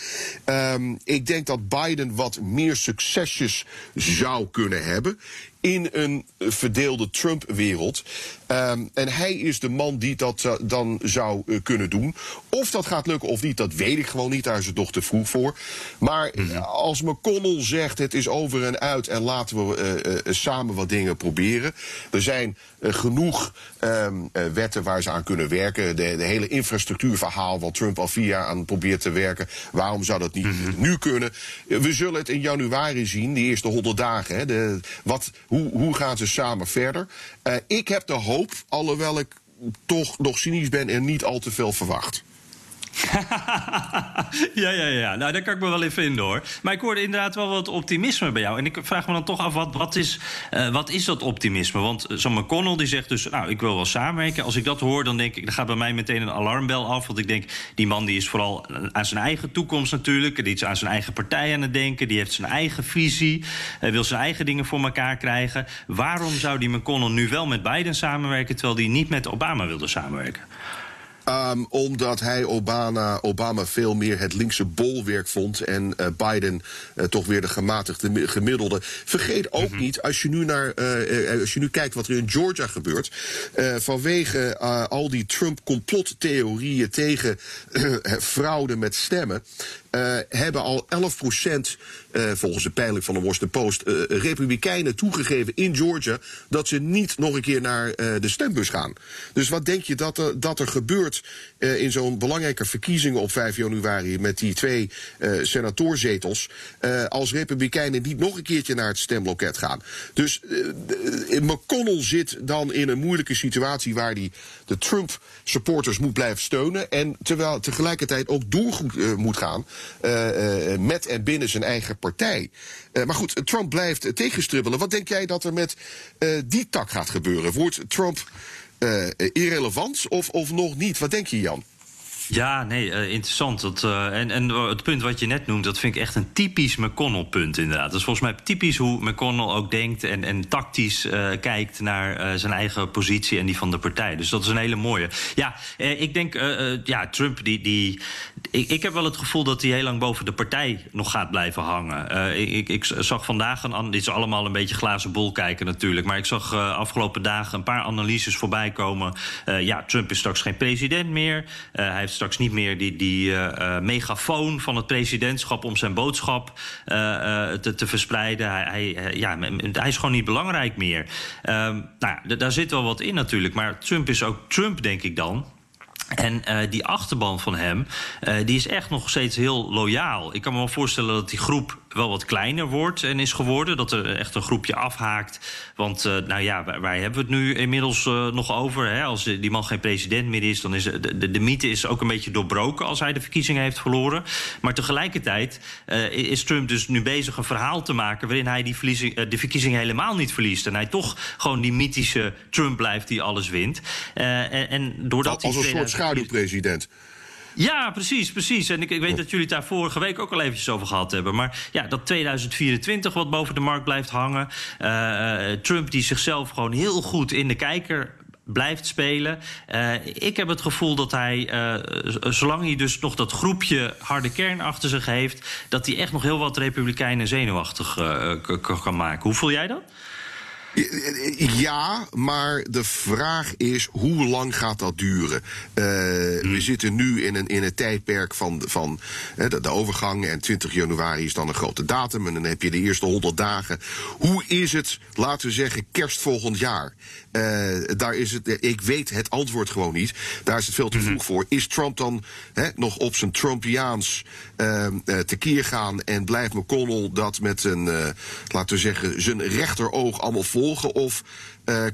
Speaker 3: Um, ik denk dat Biden wat meer succesjes zou kunnen hebben in een verdeelde Trump-wereld. Um, en hij is de man die dat uh, dan zou uh, kunnen doen. Of dat gaat lukken of niet, dat weet ik gewoon niet. Daar is het nog te vroeg voor. Maar mm -hmm. als McConnell zegt het is over en uit en laten we uh, samen wat dingen proberen. Er zijn genoeg um, wetten waar ze aan kunnen werken. De, de, hele infrastructuurverhaal wat Trump al vier jaar aan probeert te werken. Waarom zou dat niet mm -hmm. nu kunnen? We zullen het in januari zien, die eerste honderd dagen. Hè, de, wat, hoe, hoe gaan ze samen verder? ik heb de hoop, alhoewel ik toch nog cynisch ben en niet al te veel verwacht.
Speaker 1: ja, ja, ja. Nou, daar kan ik me wel in vinden hoor. Maar ik hoorde inderdaad wel wat optimisme bij jou. En ik vraag me dan toch af, wat, wat, is, uh, wat is dat optimisme? Want zo'n McConnell die zegt dus, nou, ik wil wel samenwerken. Als ik dat hoor, dan denk ik, dan gaat bij mij meteen een alarmbel af. Want ik denk, die man die is vooral aan zijn eigen toekomst natuurlijk. Die is aan zijn eigen partij aan het denken. Die heeft zijn eigen visie. Hij wil zijn eigen dingen voor elkaar krijgen. Waarom zou die McConnell nu wel met Biden samenwerken... terwijl die niet met Obama wilde samenwerken?
Speaker 3: Um, omdat hij Obama, Obama veel meer het linkse bolwerk vond. En uh, Biden uh, toch weer de gematigde gemiddelde. Vergeet ook mm -hmm. niet, als je, nu naar, uh, als je nu kijkt wat er in Georgia gebeurt. vanwege al die Trump-complottheorieën tegen fraude met stemmen. Uh, hebben al 11 procent, uh, volgens de peiling van de Washington Post, uh, Republikeinen toegegeven in Georgia dat ze niet nog een keer naar de stembus gaan. Dus wat denk je dat er, dat er gebeurt in zo'n belangrijke verkiezingen op 5 januari met die twee senatoorzetels, als Republikeinen niet nog een keertje naar het stemloket gaan? Dus McConnell zit dan in een moeilijke situatie waar hij de Trump-supporters moet blijven steunen en terwijl tegelijkertijd ook door moet gaan. Met en binnen zijn eigen partij. Maar goed, Trump blijft tegenstribbelen. Wat denk jij dat er met die tak gaat gebeuren? Wordt Trump irrelevant of, of nog niet? Wat denk je, Jan?
Speaker 1: Ja, nee, uh, interessant. Dat, uh, en, en het punt wat je net noemt, dat vind ik echt een typisch McConnell-punt inderdaad. Dat is volgens mij typisch hoe McConnell ook denkt en, en tactisch uh, kijkt naar zijn eigen positie en die van de partij. Dus dat is een hele mooie. Ja, ik denk, ja, Trump, die. die ik, ik, heb wel het gevoel dat hij heel lang boven de partij nog gaat blijven hangen. Ik, ik, zag vandaag, een, dit is allemaal een beetje glazen bol kijken natuurlijk, maar ik zag afgelopen dagen een paar analyses voorbij komen. ja, Trump is straks geen president meer. hij heeft straks niet meer die, die uh, megafoon van het presidentschap om zijn boodschap uh, te, te, verspreiden. Hij, hij, ja, hij is gewoon niet belangrijk meer. Ehm, nou, daar zit wel wat in natuurlijk. Maar Trump is ook Trump, denk ik dan. En uh, die achterban van hem, uh, die is echt nog steeds heel loyaal. Ik kan me wel voorstellen dat die groep wel wat kleiner wordt en is geworden. Dat er echt een groepje afhaakt. Want uh, nou ja, waar, waar, hebben we het nu inmiddels nog over? Hè? Als die man geen president meer is, dan is de, de, de, mythe is ook een beetje doorbroken als hij de verkiezingen heeft verloren. Maar tegelijkertijd is Trump dus nu bezig een verhaal te maken waarin hij die de verkiezingen helemaal niet verliest. En hij toch gewoon die mythische Trump blijft die alles wint. en, en doordat
Speaker 3: als een soort schaduwpresident.
Speaker 1: Ja, precies, precies. En ik, ik, weet dat jullie het daar vorige week ook al eventjes over gehad hebben. Maar ja, dat 2024 wat boven de markt blijft hangen. Uh, Trump die zichzelf gewoon heel goed in de kijker blijft spelen. Uh, ik heb het gevoel dat hij, uh, zolang hij dus nog dat groepje harde kern achter zich heeft... dat hij echt nog heel wat republikeinen zenuwachtig kan maken. Hoe voel jij dat?
Speaker 3: Ja, maar de vraag is hoe lang gaat dat duren? Uh, hmm. We zitten nu in een, in een tijdperk van, van de, de, overgang. En 20 januari is dan een grote datum. En dan heb je de eerste 100 dagen. Hoe is het, laten we zeggen, kerst volgend jaar? Uh, daar is het, ik weet het antwoord gewoon niet. Daar is het veel te hmm. vroeg voor. Is Trump dan nog op zijn Trumpiaans ehm, tekeer gaan en blijft McConnell dat met een, laten we zeggen, zijn rechteroog allemaal vol? volgen? Of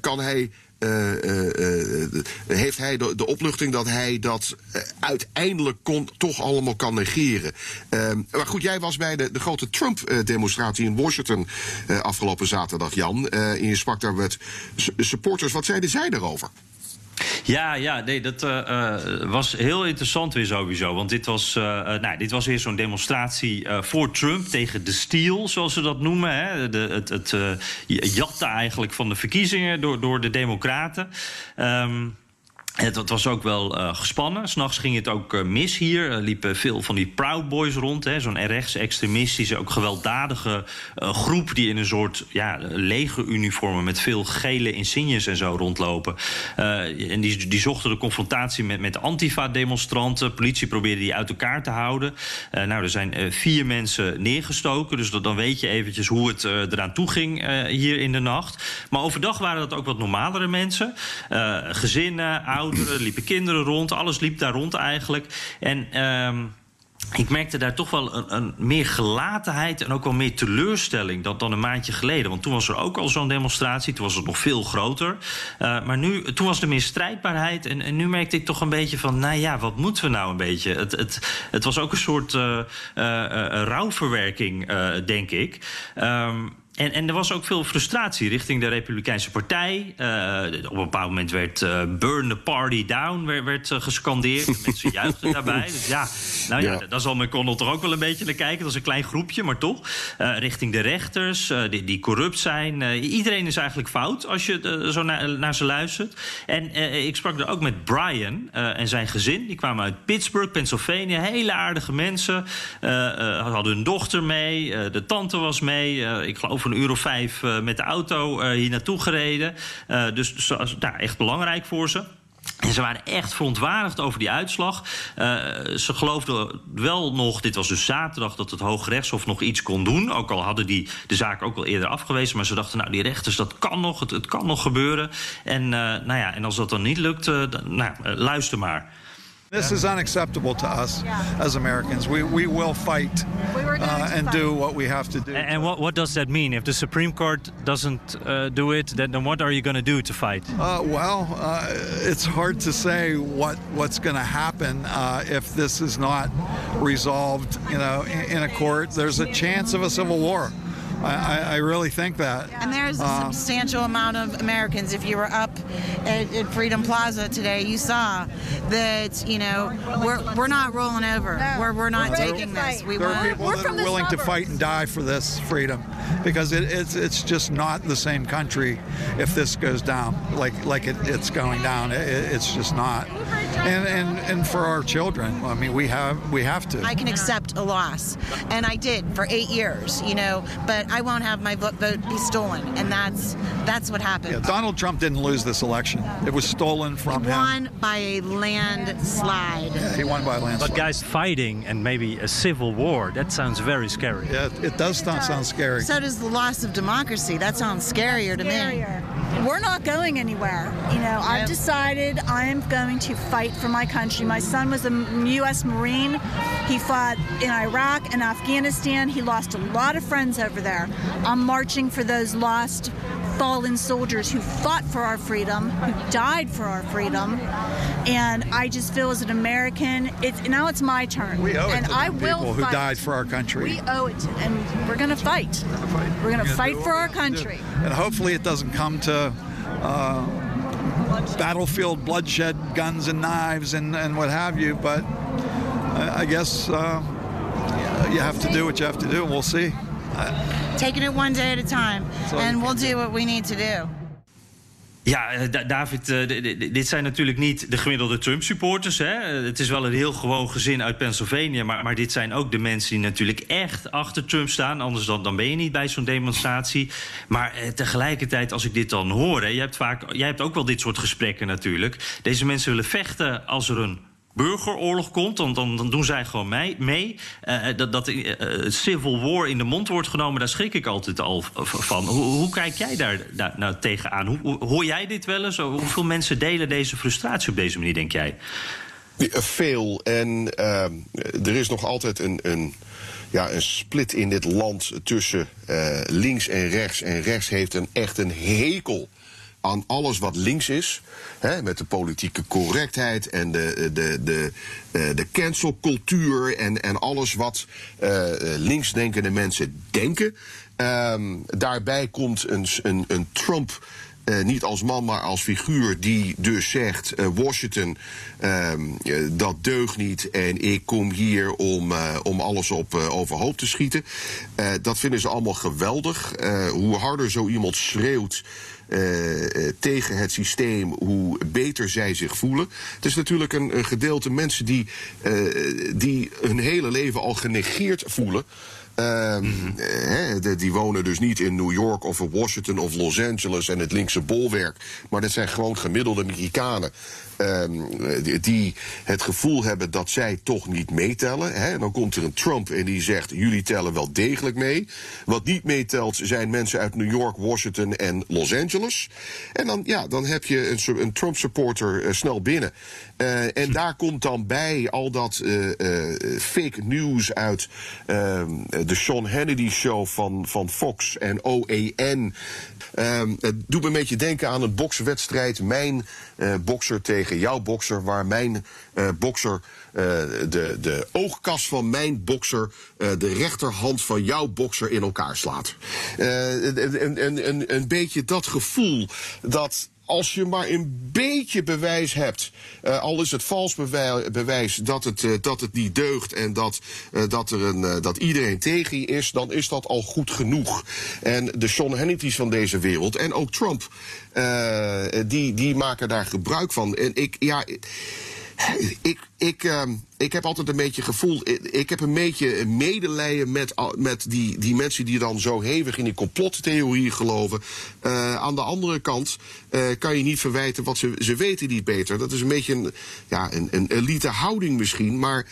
Speaker 3: kan hij. Uh, uh, heeft hij de, de, opluchting dat hij dat uiteindelijk kon, toch allemaal kan negeren. Ehm, maar goed, jij was bij de, de grote Trump-demonstratie in Washington afgelopen zaterdag, Jan. en je sprak daar met supporters. Wat zeiden zij daarover?
Speaker 1: Ja, ja, nee, dat uh, was heel interessant weer sowieso. Want dit was, uh, nou, dit was weer zo'n demonstratie voor Trump tegen de steal, zoals ze dat noemen. Hè? De, het het jatten eigenlijk van de verkiezingen door, door de Democraten. Um, het, was ook wel uh, gespannen. S'nachts ging het ook uh, mis hier. Er liepen veel van die Proud Boys rond. Zo'n rechts-extremistische, ook gewelddadige uh, groep... die in een soort ja, lege uniformen met veel gele insignes en zo rondlopen. en die, die zochten de confrontatie met, met antifa-demonstranten. Politie probeerde die uit elkaar te houden. nou, er zijn vier mensen neergestoken. Dus dan weet je eventjes hoe het eraan toe ging hier in de nacht. Maar overdag waren dat ook wat normalere mensen. gezinnen, ouders ouderen, liepen kinderen rond. Alles liep daar rond eigenlijk. En. Uh, ik merkte daar toch wel een, een, meer gelatenheid en ook wel meer teleurstelling dan, dan een maandje geleden. Want toen was er ook al zo'n demonstratie, toen was het nog veel groter. Uh, maar nu, toen was er meer strijdbaarheid. En, en, nu merkte ik toch een beetje van, nou ja, wat moeten we nou een beetje? Het, het, het was ook een soort uh, rouwverwerking, denk ik. Um, en, en er was ook veel frustratie richting de Republikeinse Partij. Uh, op een bepaald moment werd uh, Burn the Party Down werd, werd uh, gescandeerd. Mensen juichten daarbij. Dus ja, nou ja, ja. daar zal McConnell toch ook wel een beetje naar kijken. Dat is een klein groepje, maar toch. richting de rechters, die, die, corrupt zijn. iedereen is eigenlijk fout als je zo naar, naar, ze luistert. En ik sprak er ook met Brian en zijn gezin. Die kwamen uit Pittsburgh, Pennsylvania. Hele aardige mensen. hadden hun dochter mee. de tante was mee. ik geloof een uur of vijf uh, met de auto uh, hier naartoe gereden. Uh, dus nou, echt belangrijk voor ze. En ze waren echt verontwaardigd over die uitslag. Ze geloofden wel nog, dit was dus zaterdag, dat het Hooggerechtshof nog iets kon doen. Ook al hadden die de zaak ook al eerder afgewezen. Maar ze dachten, nou, die rechters, dat kan nog, het, kan nog gebeuren. En, nou ja, en als dat dan niet lukt, nou, luister maar.
Speaker 4: This is unacceptable to us as Americans. We, we will fight uh, and do what we have to do.
Speaker 5: And what, what does that mean? If the Supreme Court doesn't uh, do it, then, then what are you going to do to fight?
Speaker 4: Uh, well, uh, it's hard to say what what's going to happen uh, if this is not resolved. You know, in, in a court, there's a chance of a civil war. I, I, really think that.
Speaker 6: And there's a uh, substantial amount of Americans. If you were up at, at, Freedom Plaza today, you saw that you know we're we're not rolling over. No. We're we're not we're taking this.
Speaker 4: We there are people we're that are willing suburbs. to fight and die for this freedom, because it, it's it's just not the same country if this goes down like like it, it's going down. It, it's just not. And, and and for our children, I mean, we have we have to.
Speaker 6: I can accept a loss, and I did for eight years. You know, but I won't have my vote be stolen, and that's that's what happened.
Speaker 4: Yeah, Donald Trump didn't lose this election; it was stolen from
Speaker 6: he
Speaker 4: him.
Speaker 6: Won by a landslide.
Speaker 4: Yeah, he won by a landslide.
Speaker 5: But guys, fighting and maybe a civil war—that sounds very scary.
Speaker 4: Yeah, it does sound, sound scary.
Speaker 6: So does the loss of democracy. That sounds scarier to scarier.
Speaker 7: me. We're not going anywhere. You know, I've decided I am going to fight for my country. My son was a U.S. Marine. He fought in Iraq and Afghanistan. He lost a lot of friends over there. I'm marching for those lost fallen soldiers who fought for our freedom, who died for our freedom. And I just feel as an American, it's now it's my turn.
Speaker 4: We owe it
Speaker 7: and
Speaker 4: to
Speaker 7: I
Speaker 4: will
Speaker 7: people
Speaker 4: who
Speaker 7: fight.
Speaker 4: died for our country.
Speaker 7: We owe it, to, and we're going to fight. We're going to fight, we're gonna fight for our country.
Speaker 4: And hopefully, it doesn't come to. Uh, battlefield bloodshed, guns and knives, and, and what have you. But I, I guess uh, you have to do what you have to do, and we'll see.
Speaker 6: Taking it one day at a time. And we'll do what we need to do.
Speaker 1: Ja, eh, David, uh, dit zijn natuurlijk niet de gemiddelde Trump-supporters. Hè? Het is wel een heel gewoon gezin uit Pennsylvania. Maar, maar dit zijn ook de mensen die natuurlijk echt achter Trump staan. Anders dan, dan ben je niet bij zo'n demonstratie. Maar eh, tegelijkertijd, als ik dit dan hoor... Hè, hebt vaak, jij hebt ook wel dit soort gesprekken natuurlijk. Deze mensen willen vechten als er een burgeroorlog komt, dan, dan, dan doen zij gewoon mee. mee. Uh, dat dat uh, civil war in de mond wordt genomen, daar schrik ik altijd al van. Hoe, hoe kijk jij daar, nou tegenaan? Hoe, hoor jij dit wel eens? Hoeveel mensen delen deze frustratie op deze manier, denk jij?
Speaker 3: Veel. En uh, er is nog altijd een, een, ja, een split in dit land tussen links en rechts. En rechts heeft een, echt een hekel aan alles wat links is. Hè, met de politieke correctheid en de, de, de, de, de cancelcultuur en, en alles wat uh, linksdenkende mensen denken. Um, daarbij komt een, een, een Trump. Niet als man, maar als figuur die dus zegt: Washington, uh, dat deugt niet en ik kom hier om, om alles op overhoop te schieten. dat vinden ze allemaal geweldig. hoe harder zo iemand schreeuwt. Uh, tegen het systeem, hoe beter zij zich voelen. Het is natuurlijk een, gedeelte mensen die, uh, die hun hele leven al genegeerd voelen. De, die wonen dus niet in New York of Washington of Los Angeles en het linkse bolwerk. Maar dat zijn gewoon gemiddelde Amerikanen. Um, die het gevoel hebben dat zij toch niet meetellen. Hè. Dan komt er een Trump en die zegt: jullie tellen wel degelijk mee. Wat niet meetelt zijn mensen uit New York, Washington en Los Angeles. En dan, ja, dan heb je een, een Trump-supporter uh, snel binnen. Uh, en daar komt dan bij al dat uh, fake news uit ehm, de Sean Hannity show van, van Fox en OEN. Um, het doet me een beetje denken aan een bokswedstrijd. Mijn uh, bokser tegen jouw bokser. Waar mijn uh, bokser uh, de, de oogkas van mijn bokser de rechterhand van jouw bokser in elkaar slaat. een, een, een, een beetje dat gevoel dat als je maar een beetje bewijs hebt, uh, al is het vals bewijs dat het, uh, dat het niet deugt en dat, uh, dat, er een, dat iedereen tegen je is, dan is dat al goed genoeg. En de Sean Hannity's van deze wereld en ook Trump, die, die maken daar gebruik van. En ik, ja. Ik, ik, uh, ik heb altijd een beetje gevoel. Ik heb een beetje medelijden met, met die, die mensen die dan zo hevig in die complottheorieën geloven. Uh, aan de andere kant uh, kan je niet verwijten wat ze, ze weten niet beter. Dat is een beetje een, ja, een, een elite houding misschien. Maar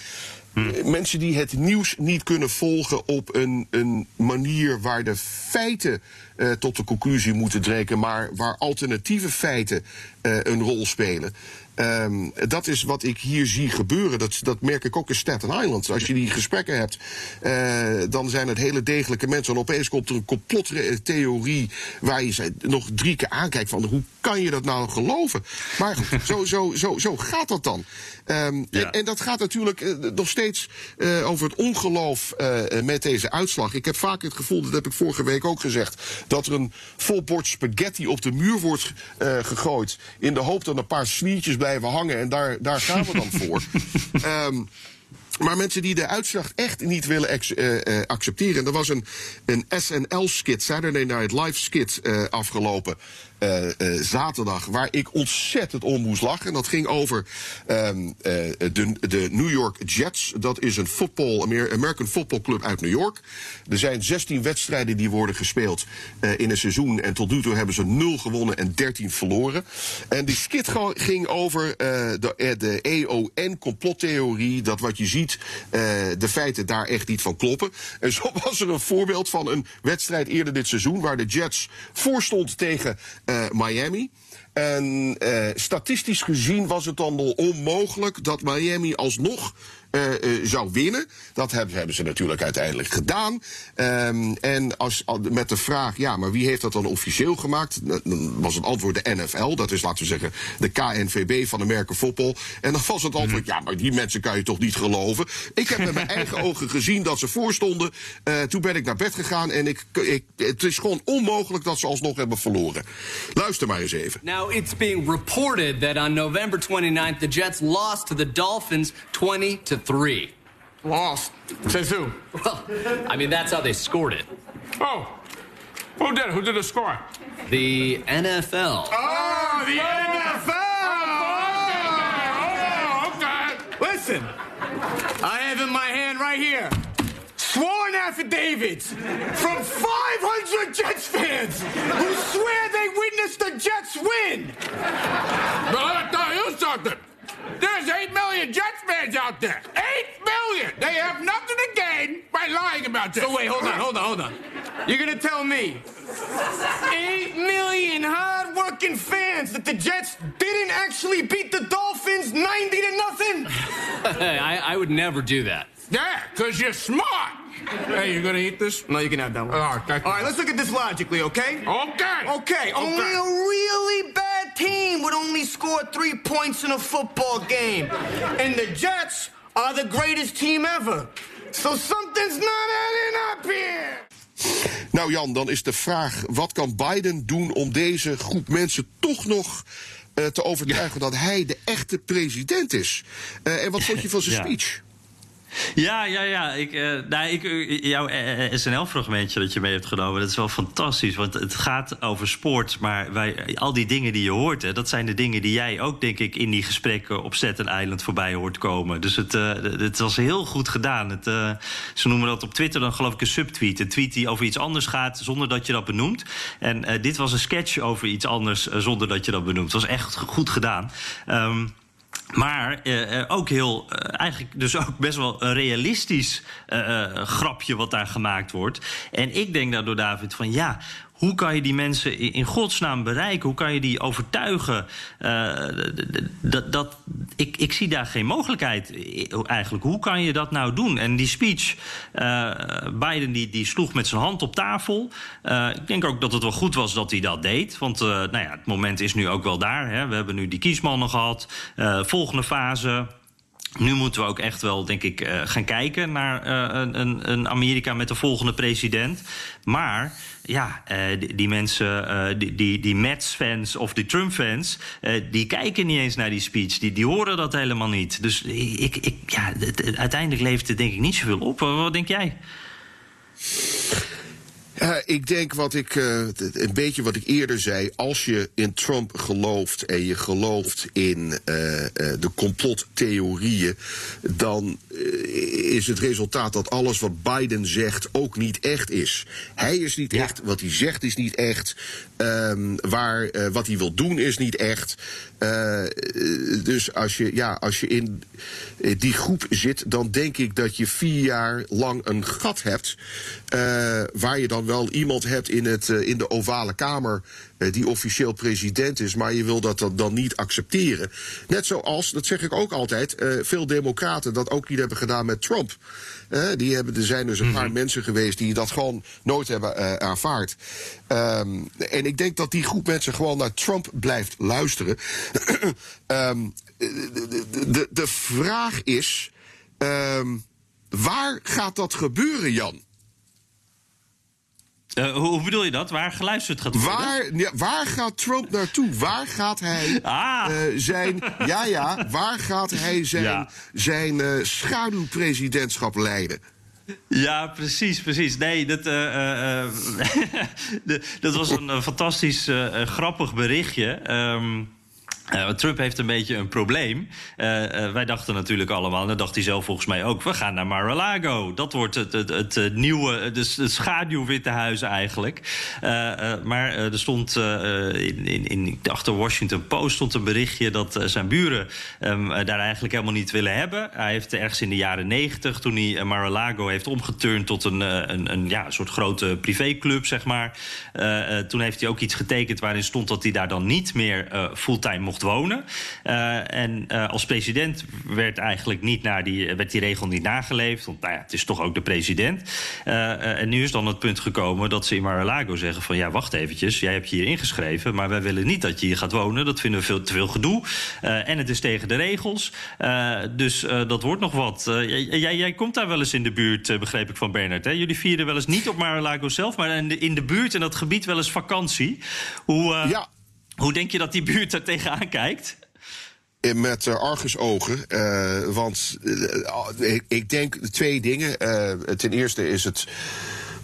Speaker 3: Hm. Mensen die het nieuws niet kunnen volgen op een, een manier waar de feiten uh, tot de conclusie moeten trekken, maar waar alternatieve feiten uh, een rol spelen. Um, dat is wat ik hier zie gebeuren. Dat, dat merk ik ook in Staten Island. Als je die gesprekken hebt, uh, dan zijn het hele degelijke mensen. En opeens komt er een complottheorie waar je nog drie keer aankijkt van hoe kan je dat nou geloven? Maar goed, zo, zo, zo, zo gaat dat dan. Um, ja. en, en, dat gaat natuurlijk uh, nog steeds uh, over het ongeloof met deze uitslag. Ik heb vaak het gevoel, dat heb ik vorige week ook gezegd, dat er een vol bord spaghetti op de muur wordt gegooid. In de hoop dat een paar sliertjes blijven hangen. En daar, daar gaan we dan voor. um, maar mensen die de uitslag echt niet willen uh, uh, accepteren. Er was een, een SNL-skit, Saturday Night Live skit, uh, afgelopen uh, uh, zaterdag, waar ik ontzettend om moest lachen. En dat ging over um, uh, de, de New York Jets. Dat is een football, American Football Club uit New York. Er zijn 16 wedstrijden die worden gespeeld in een seizoen. En tot nu toe hebben ze 0 gewonnen en 13 verloren. En die skit ging over de, de EON-complottheorie. Dat wat je ziet, de feiten daar echt niet van kloppen. En zo was er een voorbeeld van een wedstrijd eerder dit seizoen... waar de Jets voorstond tegen Miami. En uh, statistisch gezien was het dan wel onmogelijk dat Miami alsnog uh, uh, zou winnen. Dat hebben, hebben, ze natuurlijk uiteindelijk gedaan. Um, en als, met de vraag, ja, maar wie heeft dat dan officieel gemaakt? Dan was het antwoord de NFL. Dat is, laten we zeggen, de KNVB van de merken voetbal. En dan was het antwoord, ja, maar die mensen kan je toch niet geloven? Ik heb met mijn eigen ogen gezien dat ze voorstonden. Uh, toen ben ik naar bed gegaan en ik, ik, het is gewoon onmogelijk dat ze alsnog hebben verloren. Luister maar eens even.
Speaker 8: Now, it's being reported that on November 29th, the Jets lost to the Dolphins 20 to three.
Speaker 9: Lost. Says who?
Speaker 8: Well, I mean, that's how they scored it.
Speaker 9: Oh. Who did it? Who did the score?
Speaker 8: The NFL.
Speaker 9: Oh, the NFL! Oh, okay.
Speaker 10: Listen, I have in my hand right here sworn affidavits from 500 Jets fans who swear they witnessed the Jets win.
Speaker 9: But me tell you something. There's 8 million Jets fans out there. 8 million! They have nothing to gain by lying about this.
Speaker 10: So wait, hold on, hold on, hold on. You're gonna tell me 8 million hard-working fans that the Jets didn't actually beat the Dolphins 90 to nothing?
Speaker 8: I, I would never do that.
Speaker 9: Yeah, because you're smart. Hey, you gonna eat this?
Speaker 10: No, you can have that one.
Speaker 9: All right,
Speaker 10: All right, let's look at this logically, okay?
Speaker 9: Okay.
Speaker 10: Okay, only a really bad team would only score three points in a football game. And the Jets are the greatest team ever. So something's not adding up here.
Speaker 3: Nou Jan, dan is de vraag: wat kan Biden doen om deze groep mensen toch nog uh, te overtuigen ja. dat hij de echte president is? Uh, en wat vond je van zijn ja. speech?
Speaker 1: Ja, ja, ja. Ik, uh, nou, ik, jouw SNL-fragmentje dat je mee hebt genomen, dat is wel fantastisch. Want het gaat over sport, maar wij, al die dingen die je hoort, hè, dat zijn de dingen die jij ook, denk ik, in die gesprekken op Staten Island voorbij hoort komen. Dus het, het was heel goed gedaan. Het, ze noemen dat op Twitter dan geloof ik een subtweet. Een tweet die over iets anders gaat zonder dat je dat benoemt. En dit was een sketch over iets anders zonder dat je dat benoemt. Het was echt goed gedaan. Um, maar uh, ook heel, uh, eigenlijk dus ook best wel een realistisch uh, grapje wat daar gemaakt wordt. En ik denk daardoor, David, van ja, hoe kan je die mensen in godsnaam bereiken? Hoe kan je die overtuigen? Uh, dat, dat, ik, ik zie daar geen mogelijkheid eigenlijk. Hoe kan je dat nou doen? En die speech, uh, Biden die, die sloeg met zijn hand op tafel. Uh, ik denk ook dat het wel goed was dat hij dat deed. Want nou ja, het moment is nu ook wel daar. Hè. We hebben nu die kiesmannen gehad. volgende fase. Nu moeten we ook echt wel, denk ik, uh, gaan kijken naar uh, een, een, Amerika met de volgende president. Maar ja, uh, die, mensen, die, die, die Mets-fans of die Trump-fans, die kijken niet eens naar die speech. Die, die horen dat helemaal niet. Dus ik, ik, ja, uiteindelijk levert het denk ik niet zoveel op. Wat denk jij?
Speaker 3: Ja, ik denk wat ik, uh, een beetje wat ik eerder zei. Als je in Trump gelooft en je gelooft in uh, uh, de complottheorieën, dan is het resultaat dat alles wat Biden zegt ook niet echt is. Hij is niet echt, wat hij zegt is niet echt, um, waar, wat hij wil doen is niet echt. Dus als je, ja, als je in die groep zit, dan denk ik dat je vier jaar lang een gat hebt waar je dan wel iemand hebt in, het, in de ovale kamer die officieel president is, maar je wil dat dan, niet accepteren. Net zoals, dat zeg ik ook altijd, uh, veel democraten dat ook niet hebben gedaan met Trump. die hebben, er zijn dus een paar mm -hmm. mensen geweest die dat gewoon nooit hebben aanvaard. Um, en ik denk dat die groep mensen gewoon naar Trump blijft luisteren. um, de, de, de, vraag is, um, waar gaat dat gebeuren, Jan?
Speaker 1: Uh, hoe bedoel je dat? Waar geluisterd gaat worden?
Speaker 3: Waar, ja, waar gaat Trump naartoe? Waar gaat hij ah. uh, zijn. Ja, ja, waar gaat hij zijn, ja. zijn uh, schaduwpresidentschap leiden?
Speaker 1: Ja, precies, precies. Nee, dat, dat was een fantastisch grappig berichtje. Um, Uh, Trump heeft een beetje een probleem. Uh, uh, wij dachten natuurlijk allemaal, en dacht hij zelf volgens mij ook... we gaan naar Mar-a-Lago. Dat wordt het, het, het, nieuwe, de, het schaduwwitte huis eigenlijk. maar er stond in, in, in, achter Washington Post stond een berichtje... dat zijn buren um, daar eigenlijk helemaal niet willen hebben. Hij heeft ergens in de jaren negentig, toen hij Mar-a-Lago heeft omgeturnd... tot een, een, een ja, soort grote privéclub, zeg maar. toen heeft hij ook iets getekend waarin stond dat hij daar dan niet meer fulltime mocht wonen. Uh, en uh, als president werd eigenlijk niet naar die, werd die regel niet nageleefd. Want nou ja, het is toch ook de president. Uh, en nu is dan het punt gekomen dat ze in Mar-a-Lago zeggen van... ja, wacht eventjes, jij hebt je hier ingeschreven... maar wij willen niet dat je hier gaat wonen. Dat vinden we veel te veel gedoe. en het is tegen de regels. dus dat wordt nog wat. jij, jij komt daar wel eens in de buurt, begreep ik van Bernard. Hè? Jullie vieren wel eens niet op Mar-a-Lago zelf... maar in de, in de buurt en dat gebied wel eens vakantie. Hoe,
Speaker 3: ja.
Speaker 1: Hoe denk je dat die buurt er tegenaan kijkt?
Speaker 3: Met uh, argusogen. Uh, want uh, ik, ik, denk twee dingen. ten eerste is het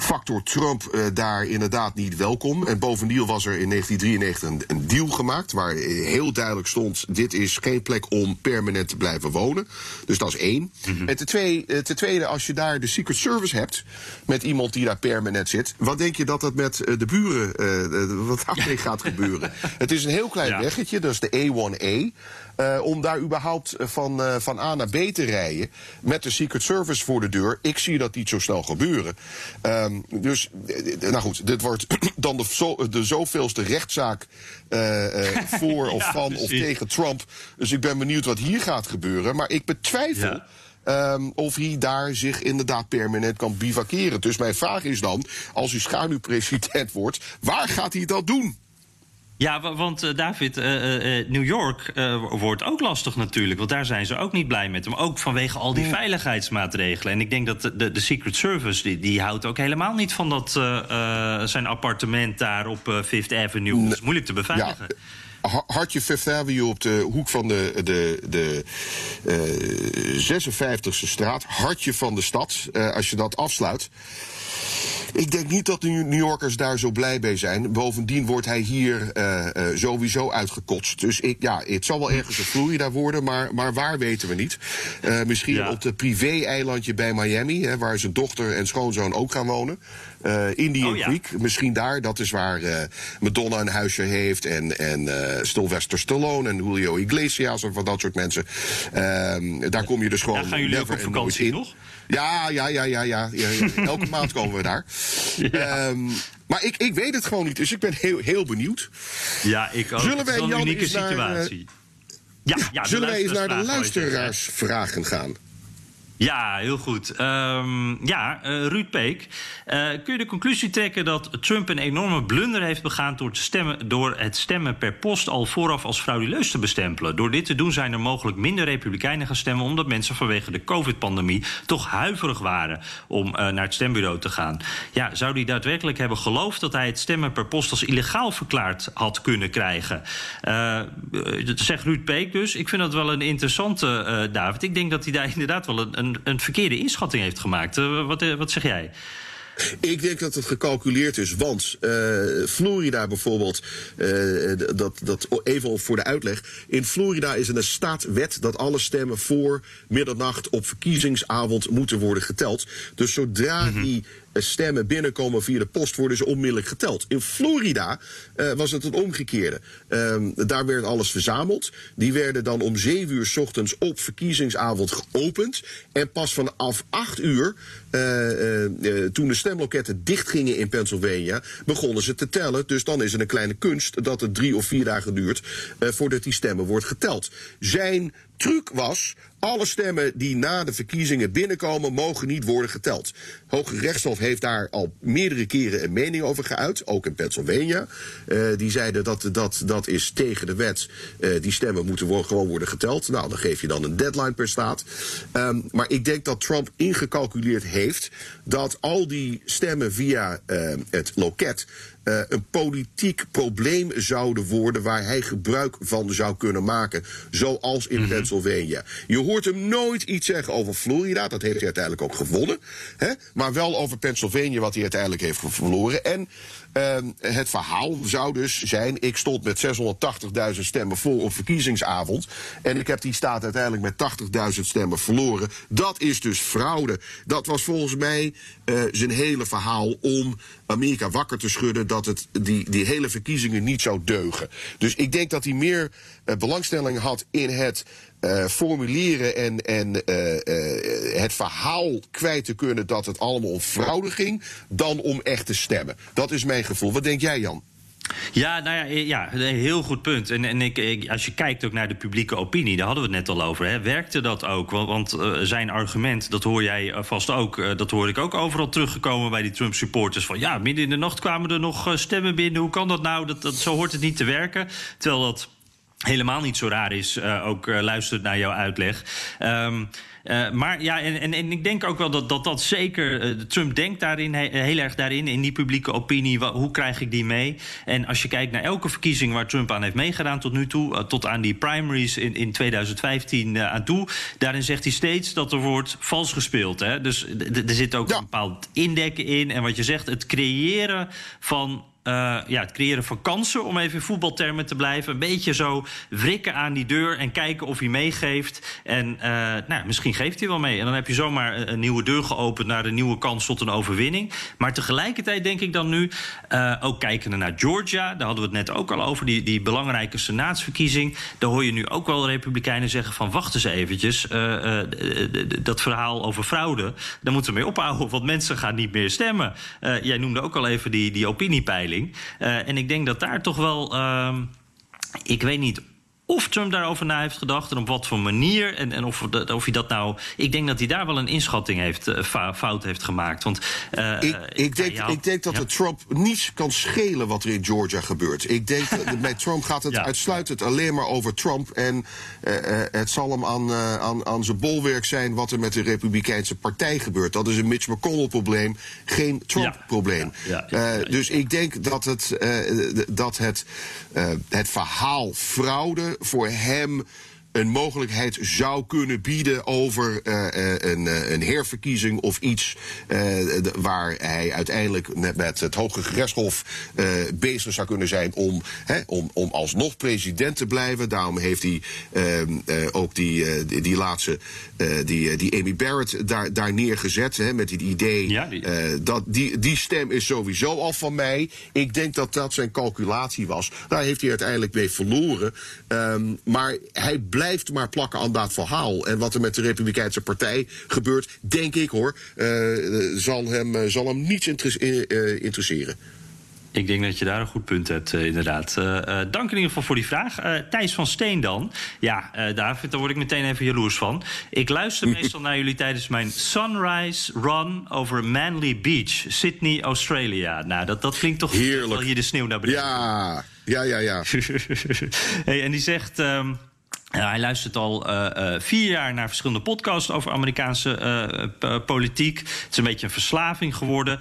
Speaker 3: factor Trump uh, daar inderdaad niet welkom. En bovendien was er in 1993 een, een, deal gemaakt waar heel duidelijk stond: dit is geen plek om permanent te blijven wonen. Dus dat is één. Mm -hmm. En ten tweede, ten tweede, als je daar de Secret Service hebt met iemand die daar permanent zit, wat denk je dat dat met de buren, uh, wat daarmee gaat gebeuren? Het is een heel klein ja. weggetje, dat is de A1A. Uh, om daar überhaupt van, uh, van A naar B te rijden met de Secret Service voor de deur. Ik zie dat niet zo snel gebeuren. Um, dus, nou goed, dit wordt dan de, zo, de zoveelste rechtszaak uh, voor of ja, van precies. of tegen Trump. Dus ik ben benieuwd wat hier gaat gebeuren. Maar ik betwijfel. Ja. Um, of hij daar zich inderdaad permanent kan bivakeren. Dus mijn vraag is dan, als u schaduwpresident wordt, waar gaat hij dat doen?
Speaker 1: Ja, want uh, David, uh, uh, New York wordt ook lastig natuurlijk. Want daar zijn ze ook niet blij met hem. Ook vanwege al die veiligheidsmaatregelen. En ik denk dat de, de Secret Service, die, die houdt ook helemaal niet van dat, zijn appartement daar op Fifth Avenue. Nee. Dat is moeilijk te beveiligen.
Speaker 3: Ja. Hartje Fifth Avenue op de hoek van de, de, de uh, 56e straat. Hartje van de stad. Uh, als je dat afsluit. Ik denk niet dat de New Yorkers daar zo blij mee zijn. Bovendien wordt hij hier uh, uh, sowieso uitgekotst. Dus ik, ja, het zal wel ergens een Florida worden, maar, maar waar weten we niet. Uh, misschien ja. op het privé-eilandje bij Miami, hè, waar zijn dochter en schoonzoon ook gaan wonen. Indian oh, ja. Creek, misschien daar. Dat is waar Madonna een huisje heeft. En, en Sylvester Stallone en Julio Iglesias en van dat soort mensen. Uh, daar kom je dus gewoon
Speaker 1: ja, gaan jullie
Speaker 3: never
Speaker 1: ook op vakantie,
Speaker 3: in.
Speaker 1: Toch?
Speaker 3: Ja, ja, ja, ja, ja. Elke maand komen we daar. Ja. Um, maar ik, ik weet het gewoon niet, dus ik ben heel, heel benieuwd.
Speaker 1: Ja, ik ook.
Speaker 3: Zullen wij,
Speaker 1: een unieke situatie.
Speaker 3: Naar, ja, ja, zullen wij eens naar de luisteraarsvragen gaan?
Speaker 1: Ja, heel goed. Um, ja, uh, Ruud Peek. Uh, kun je de conclusie trekken dat Trump een enorme blunder heeft begaan door, te stemmen, door het stemmen per post al vooraf als frauduleus te bestempelen? Door dit te doen zijn er mogelijk minder Republikeinen gaan stemmen, omdat mensen vanwege de COVID-pandemie toch huiverig waren om uh, naar het stembureau te gaan. Ja, zou hij daadwerkelijk hebben geloofd dat hij het stemmen per post als illegaal verklaard had kunnen krijgen? zegt Ruud Peek dus. Ik vind dat wel een interessante, David. Ik denk dat hij daar inderdaad wel een een verkeerde inschatting heeft gemaakt. Uh, wat, uh, wat zeg jij?
Speaker 3: Ik denk dat het gecalculeerd is, want uh, Florida bijvoorbeeld, uh, dat, dat even voor de uitleg. In Florida is er een staatwet dat alle stemmen voor middernacht op verkiezingsavond moeten worden geteld. Dus zodra -hmm. die stemmen binnenkomen via de post, worden ze onmiddellijk geteld. In Florida uh, was het het omgekeerde. Uh, daar werd alles verzameld. Die werden dan om 7 uur s ochtends op verkiezingsavond geopend. En pas vanaf 8 uur, uh, toen de stemloketten dichtgingen in Pennsylvania, begonnen ze te tellen. Dus dan is het een kleine kunst dat het drie of vier dagen duurt voordat die stemmen wordt geteld. Zijn truc was, alle stemmen die na de verkiezingen binnenkomen, mogen niet worden geteld. Hoge Rechtshof heeft daar al meerdere keren een mening over geuit, ook in Pennsylvania. Uh, die zeiden dat dat, dat is tegen de wet. Uh, die stemmen moeten wo gewoon worden geteld. Nou, dan geef je dan een deadline per staat. Um, maar ik denk dat Trump ingecalculeerd heeft dat al die stemmen via uh, het loket uh, een politiek probleem zouden worden waar hij gebruik van zou kunnen maken. Zoals in mm -hmm. Pennsylvania. Je hoort hem nooit iets zeggen over Florida. Dat heeft hij uiteindelijk ook gewonnen. Hè? Maar wel over Pennsylvania, wat hij uiteindelijk heeft verloren. En het verhaal zou dus zijn: ik stond met 680.000 stemmen voor op verkiezingsavond. En ik heb die staat uiteindelijk met 80.000 stemmen verloren. Dat is dus fraude. Dat was volgens mij uh, zijn hele verhaal om Amerika wakker te schudden dat het die, die hele verkiezingen niet zou deugen. Dus ik denk dat hij meer uh, belangstelling had in het uh, formuleren en, en uh, uh, het verhaal kwijt te kunnen dat het allemaal om fraude ging, dan om echt te stemmen. Dat is mijn gevoel. Wat denk jij, Jan?
Speaker 1: Ja, nou ja, ja, een heel goed punt. En, en ik, als je kijkt ook naar de publieke opinie, daar hadden we het net al over. Hè, werkte dat ook? Want, zijn argument, dat hoor jij vast ook, dat hoor ik ook overal teruggekomen bij die Trump-supporters. Van ja, midden in de nacht kwamen er nog stemmen binnen. Hoe kan dat nou? Dat, dat, zo hoort het niet te werken. Terwijl dat helemaal niet zo raar is, uh, ook uh, luistert naar jouw uitleg. Um, uh, maar ja, en, en, en, ik denk ook wel dat dat, dat zeker. Trump denkt daarin he, heel erg daarin, in die publieke opinie. Wat, hoe krijg ik die mee? En als je kijkt naar elke verkiezing waar Trump aan heeft meegedaan tot nu toe, tot aan die primaries in, in 2015 aan toe, daarin zegt hij steeds dat er wordt vals gespeeld. Hè? Dus er zit ook ja. een bepaald indekken in. En wat je zegt, het creëren van uh, ja, het creëren van kansen, om even in voetbaltermen te blijven. Een beetje zo wrikken aan die deur en kijken of hij meegeeft. En uh, nou, misschien geeft hij wel mee. En dan heb je zomaar een nieuwe deur geopend naar een nieuwe kans tot een overwinning. Maar tegelijkertijd denk ik dan nu, uh, ook kijkende naar Georgia, daar hadden we het net ook al over, die, die belangrijke senaatsverkiezing. Daar hoor je nu ook wel republikeinen zeggen van wacht eens eventjes, dat verhaal over fraude, daar moeten we mee ophouden, want mensen gaan niet meer stemmen. jij noemde ook al even die, die opiniepeiling. Uh, en ik denk dat daar toch wel. Uh, ik weet niet of Trump daarover na heeft gedacht en op wat voor manier. En, en of, of hij dat nou. Ik denk dat hij daar wel een inschatting heeft, uh, fout heeft gemaakt. Want, uh,
Speaker 3: ik, ik, denk, ja, ik denk dat ja. het Trump niets kan schelen wat er in Georgia gebeurt. Ik denk dat bij Trump gaat het ja. uitsluitend alleen maar over Trump. En uh, het zal hem aan, aan, aan zijn bolwerk zijn wat er met de Republikeinse Partij gebeurt. Dat is een Mitch McConnell-probleem, geen Trump-probleem. dus ik denk dat het, dat het, het verhaal fraude voor hem een mogelijkheid zou kunnen bieden over uh, een, een, herverkiezing of iets uh, de, waar hij uiteindelijk met, met het Hoge Gerechtshof bezig zou kunnen zijn om, hè, om, om alsnog president te blijven. Daarom heeft hij ook die, die, die, laatste, die, die Amy Barrett daar, daar neergezet hè, met het idee ja, die... dat die, die stem is sowieso al van mij. Ik denk dat dat zijn calculatie was. Daar heeft hij uiteindelijk mee verloren. Um, maar hij blijft blijft maar plakken aan dat verhaal. En wat er met de Republikeinse Partij gebeurt, denk ik hoor, uh, zal, hem, uh, zal hem niets uh, interesseren.
Speaker 1: Ik denk dat je daar een goed punt hebt, uh, inderdaad. Uh, uh, dank in ieder geval voor die vraag. Thijs van Steen dan. Ja, David, daar word ik meteen even jaloers van. Ik luister meestal naar jullie tijdens mijn Sunrise Run over Manly Beach, Sydney, Australia. Nou, dat, dat klinkt toch
Speaker 3: Heerlijk.
Speaker 1: hier de sneeuw naar beneden.
Speaker 3: Ja, ja, ja, ja.
Speaker 1: hey, en die zegt... Um, Uh, hij luistert al uh, uh, vier jaar naar verschillende podcasts over Amerikaanse politiek. Het is een beetje een verslaving geworden.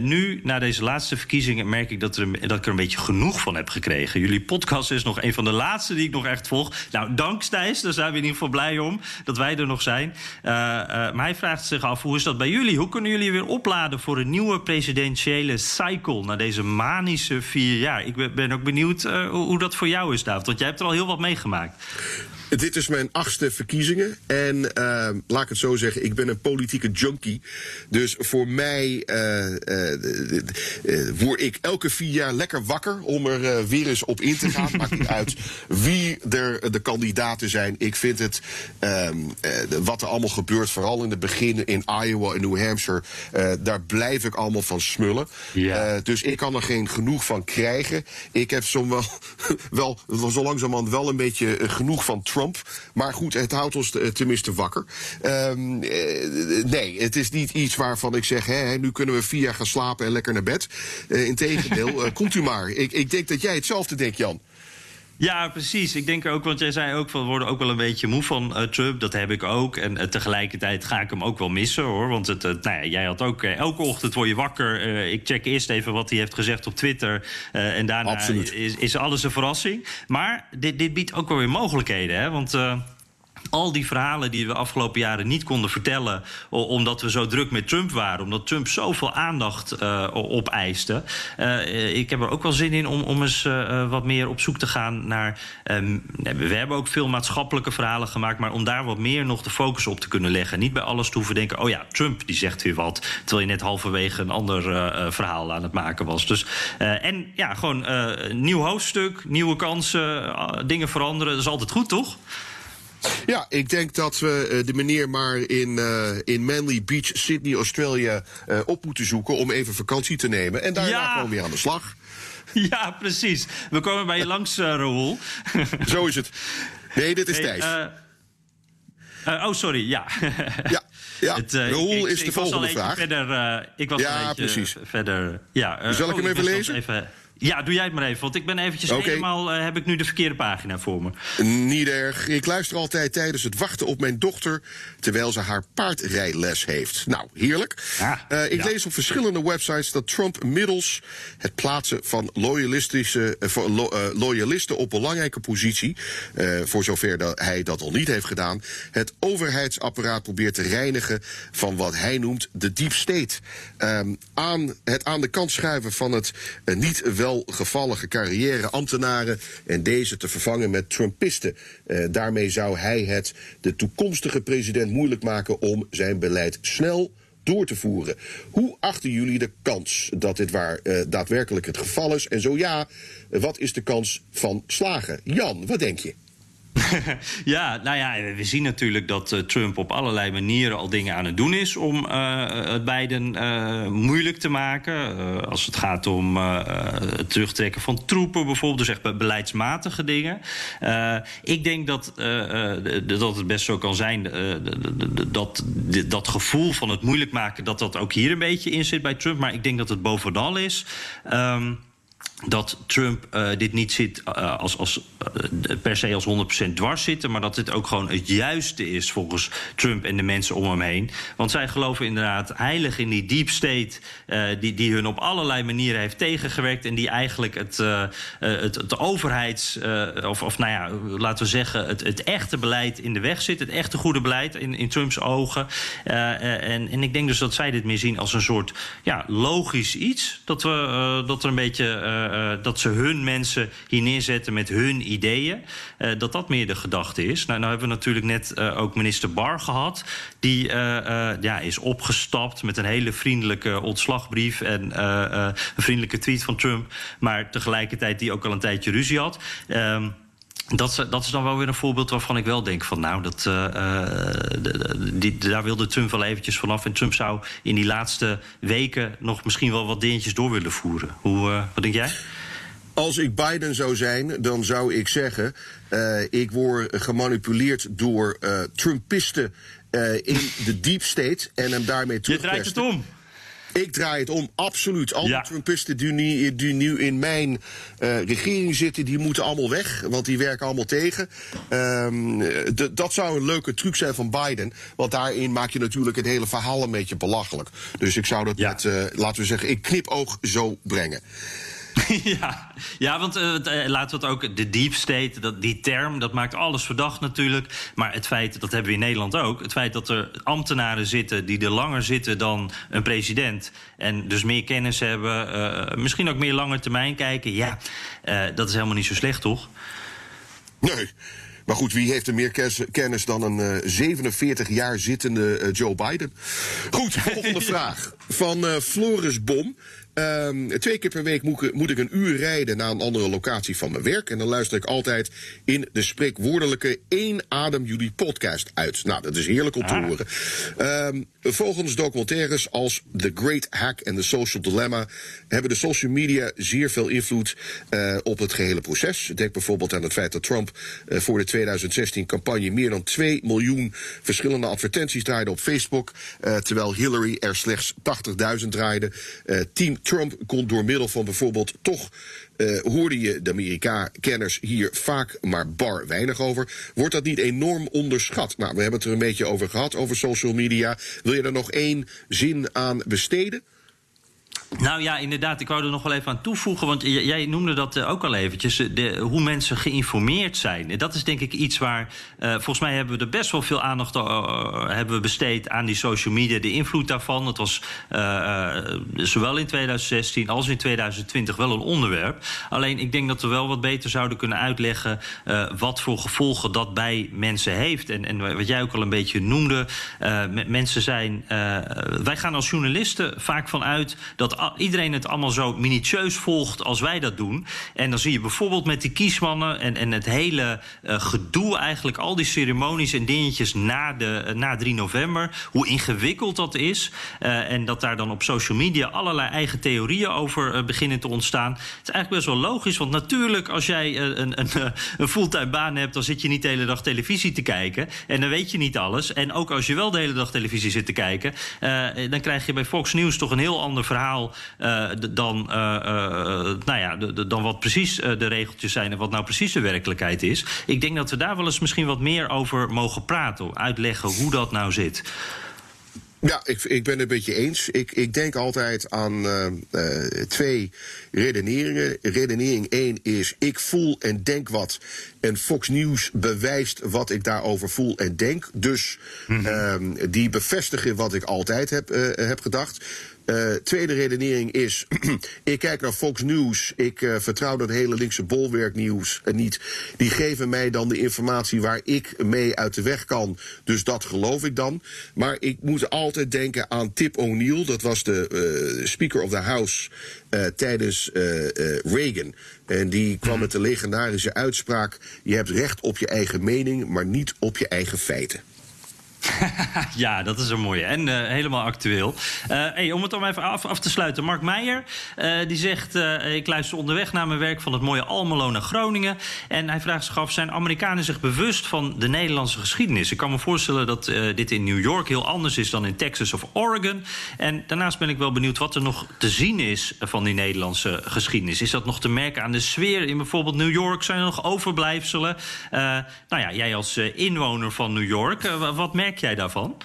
Speaker 1: nu, na deze laatste verkiezingen, merk ik dat, er, dat ik er een beetje genoeg van heb gekregen. Jullie podcast is nog een van de laatste die ik nog echt volg. Nou, dank Stijs, daar zijn we in ieder geval blij om dat wij er nog zijn. maar hij vraagt zich af, hoe is dat bij jullie? Hoe kunnen jullie weer opladen voor een nieuwe presidentiële cycle... na deze manische vier jaar? Ik ben ook benieuwd hoe dat voor jou is, David. Want jij hebt er al heel wat meegemaakt.
Speaker 3: Dit is mijn achtste verkiezingen. En uh, laat ik het zo zeggen, ik ben een politieke junkie. Dus voor mij uh, word ik elke vier jaar lekker wakker om er weer eens op in te gaan. Maakt niet uit wie er de kandidaten zijn. Ik vind het, ehm, wat er allemaal gebeurt, vooral in het begin in Iowa en New Hampshire, daar blijf ik allemaal van smullen. Ja. dus ik kan er geen genoeg van krijgen. Ik heb zo wel, wel zo langzamerhand wel een beetje genoeg van Trump. Maar goed, het houdt ons tenminste wakker. Um, nee, het is niet iets waarvan ik zeg, hè, nu kunnen we vier jaar gaan slapen en lekker naar bed. Uh, Integendeel, uh, komt u maar. Ik, ik denk dat jij hetzelfde denkt, Jan.
Speaker 1: Ja, precies. Ik denk ook, want jij zei ook van we worden ook wel een beetje moe van uh, Trump. Dat heb ik ook. En uh, tegelijkertijd ga ik hem ook wel missen hoor. Want het, uh, nou ja, jij had ook elke ochtend word je wakker. ik check eerst even wat hij heeft gezegd op Twitter. en daarna is, is, alles een verrassing. Maar dit, dit biedt ook wel weer mogelijkheden. Hè? Want al die verhalen die we afgelopen jaren niet konden vertellen. omdat we zo druk met Trump waren. Omdat Trump zoveel aandacht uh, opeiste. Uh, ik heb er ook wel zin in om, om eens wat meer op zoek te gaan naar. Um, we hebben ook veel maatschappelijke verhalen gemaakt. Maar om daar wat meer nog de focus op te kunnen leggen. Niet bij alles te hoeven denken. Oh ja, Trump die zegt weer wat. Terwijl je net halverwege een ander verhaal aan het maken was. Dus, en ja, gewoon nieuw hoofdstuk, nieuwe kansen, dingen veranderen. Dat is altijd goed, toch?
Speaker 3: Ja, ik denk dat we uh, de meneer maar in, uh, in Manly Beach, Sydney, Australia uh, op moeten zoeken om even vakantie te nemen. En daarna ja. komen we weer aan de slag.
Speaker 1: Ja, precies. We komen bij je langs, Raoul.
Speaker 3: Zo is het. Nee, dit is hey, Thijs.
Speaker 1: oh, sorry, ja.
Speaker 3: ja. Ja, het, Raoul is de
Speaker 1: ik
Speaker 3: volgende vraag.
Speaker 1: Verder, ik was
Speaker 3: ja,
Speaker 1: een
Speaker 3: precies.
Speaker 1: verder. Ja,
Speaker 3: Zal ik
Speaker 1: oh,
Speaker 3: hem even lezen?
Speaker 1: Even, ja, doe jij het maar even, want ik ben eventjes okay. helemaal... Uh, heb ik nu de verkeerde pagina voor me.
Speaker 3: Niet erg. Ik luister altijd tijdens het wachten op mijn dochter... terwijl ze haar paardrijles heeft. Nou, heerlijk. Ja, uh, ik ja. lees op verschillende websites dat Trump middels het plaatsen van loyalistische, uh, lo, loyalisten op belangrijke positie... voor zover dat hij dat al niet heeft gedaan... het overheidsapparaat probeert te reinigen van wat hij noemt de deep state. Um, aan het aan de kant schuiven van het niet wel gevallige carrière ambtenaren en deze te vervangen met Trumpisten. Uh, daarmee zou hij het de toekomstige president moeilijk maken om zijn beleid snel door te voeren. Hoe achten jullie de kans dat dit waar, uh, daadwerkelijk het geval is? En zo ja, wat is de kans van slagen? Jan, wat denk je?
Speaker 1: ja, nou ja, we zien natuurlijk dat uh, Trump op allerlei manieren al dingen aan het doen is om uh, het beiden uh, moeilijk te maken. als het gaat om het terugtrekken van troepen bijvoorbeeld, dus echt beleidsmatige dingen. ik denk dat, dat het best zo kan zijn dat dat gevoel van het moeilijk maken, dat dat ook hier een beetje in zit bij Trump. Maar ik denk dat het bovenal is. Um, dat Trump uh, dit niet zit uh, als, als, uh, per se als 100% dwars zitten, maar dat dit ook gewoon het juiste is volgens Trump en de mensen om hem heen. Want zij geloven inderdaad heilig in die deep state, die, die hun op allerlei manieren heeft tegengewerkt en die eigenlijk het, het, het overheids, of, of nou ja, laten we zeggen, het, het echte beleid in de weg zit, het echte goede beleid in, in Trumps ogen. en, en ik denk dus dat zij dit meer zien als een soort ja, logisch iets, dat, we, dat er een beetje uh, dat ze hun mensen hier neerzetten met hun ideeën. Uh, dat dat meer de gedachte is. Nou, nou hebben we natuurlijk net uh, ook minister Barr gehad. Die ja, is opgestapt met een hele vriendelijke ontslagbrief en een vriendelijke tweet van Trump. Maar tegelijkertijd die ook al een tijdje ruzie had. Um, dat, dat, is dan wel weer een voorbeeld waarvan ik wel denk van nou, dat, uh, die, daar wilde Trump wel eventjes vanaf. En Trump zou in die laatste weken nog misschien wel wat dingetjes door willen voeren. Hoe, uh, wat denk jij?
Speaker 3: Als ik Biden zou zijn, dan zou ik zeggen: uh, ik word gemanipuleerd door Trumpisten in de deep state en hem daarmee terug.
Speaker 1: Je draait het om.
Speaker 3: Ik draai het om, absoluut. Al die Trumpisten die nu, die nu in mijn uh, regering zitten, die moeten allemaal weg. Want die werken allemaal tegen. Um, dat zou een leuke truc zijn van Biden. Want daarin maak je natuurlijk het hele verhaal een beetje belachelijk. Dus ik zou dat ja. met, uh, laten we zeggen, ik knipoog zo brengen.
Speaker 1: ja. ja, want uh, laten we het ook. De deep state, dat, die term, dat maakt alles verdacht natuurlijk. Maar het feit, dat hebben we in Nederland ook. Het feit dat er ambtenaren zitten die er langer zitten dan een president. En dus meer kennis hebben. Uh, misschien ook meer lange termijn kijken. Ja, uh, dat is helemaal niet zo slecht, toch?
Speaker 3: Nee. Maar goed, wie heeft er meer kennis dan een uh, 47 jaar zittende Joe Biden? Goed, volgende vraag. Van Floris Bom. Um, twee keer per week moet ik, moet ik, een uur rijden naar een andere locatie van mijn werk. En dan luister ik altijd in de spreekwoordelijke één adem jullie podcast uit. Nou, dat is heerlijk om te ah. horen. Um, volgens documentaires als The Great Hack en The Social Dilemma hebben de social media zeer veel invloed uh, op het gehele proces. Denk bijvoorbeeld aan het feit dat Trump uh, voor de 2016 campagne meer dan 2 miljoen verschillende advertenties draaide op Facebook. Uh, terwijl Hillary er slechts 80.000 draaide. team Trump kon door middel van bijvoorbeeld toch uh, hoorde je de Amerika-kenners hier vaak maar bar weinig over. Wordt dat niet enorm onderschat? Nou, we hebben het er een beetje over gehad, over social media. Wil je er nog één zin aan besteden?
Speaker 1: Nou ja, inderdaad. Ik wou er nog wel even aan toevoegen. Want jij noemde dat eh, ook al eventjes. Eh, de, hoe mensen geïnformeerd zijn. Dat is denk ik iets waar. Uh, volgens mij hebben we er best wel veel aandacht uh, hebben besteed aan die social media. De invloed daarvan. Het was zowel in 2016 als in 2020 wel een onderwerp. Alleen ik denk dat we wel wat beter zouden kunnen uitleggen. wat voor gevolgen dat bij mensen heeft. En, en wat jij ook al een beetje noemde. mensen zijn. wij gaan als journalisten vaak vanuit dat iedereen het allemaal zo minutieus volgt als wij dat doen. En dan zie je bijvoorbeeld met die kiesmannen en, en het hele uh, gedoe, eigenlijk al die ceremonies en dingetjes na, de, uh, na 3 november, hoe ingewikkeld dat is. Uh, en dat daar dan op social media allerlei eigen theorieën over beginnen te ontstaan. Het is eigenlijk best wel logisch, want natuurlijk, als jij een, een, een fulltime baan hebt, dan zit je niet de hele dag televisie te kijken. En dan weet je niet alles. En ook als je wel de hele dag televisie zit te kijken, dan krijg je bij Fox News toch een heel ander verhaal uh, dan, uh, nou ja, dan wat precies de regeltjes zijn en wat nou precies de werkelijkheid is. Ik denk dat we daar wel eens misschien wat meer over mogen praten, uitleggen hoe dat nou zit.
Speaker 3: Ja, ik, ik ben het een beetje eens. Ik, ik denk altijd aan twee redeneringen. Redenering 1 is: ik voel en denk wat. En Fox News bewijst wat ik daarover voel en denk. Dus mm -hmm. uh, die bevestigen wat ik altijd heb, heb gedacht. Uh, tweede redenering is, ik kijk naar Fox News, ik uh, vertrouw dat hele linkse bolwerknieuws uh, niet. Die geven mij dan de informatie waar ik mee uit de weg kan, dus dat geloof ik dan. Maar ik moet altijd denken aan Tip O'Neill, dat was de Speaker of the House tijdens Reagan. En die kwam met de legendarische uitspraak, je hebt recht op je eigen mening, maar niet op je eigen feiten.
Speaker 1: ja, dat is een mooie. En uh, helemaal actueel. Hey, om het dan even af, af te sluiten. Mark Meijer, uh, die zegt... ik luister onderweg naar mijn werk van het mooie Almelo naar Groningen. En hij vraagt zich af, zijn Amerikanen zich bewust van de Nederlandse geschiedenis? Ik kan me voorstellen dat dit in New York heel anders is dan in Texas of Oregon. En daarnaast ben ik wel benieuwd wat er nog te zien is van die Nederlandse geschiedenis. Is dat nog te merken aan de sfeer in bijvoorbeeld New York? Zijn er nog overblijfselen? nou ja, jij als inwoner van New York, wat merk jij daarvan?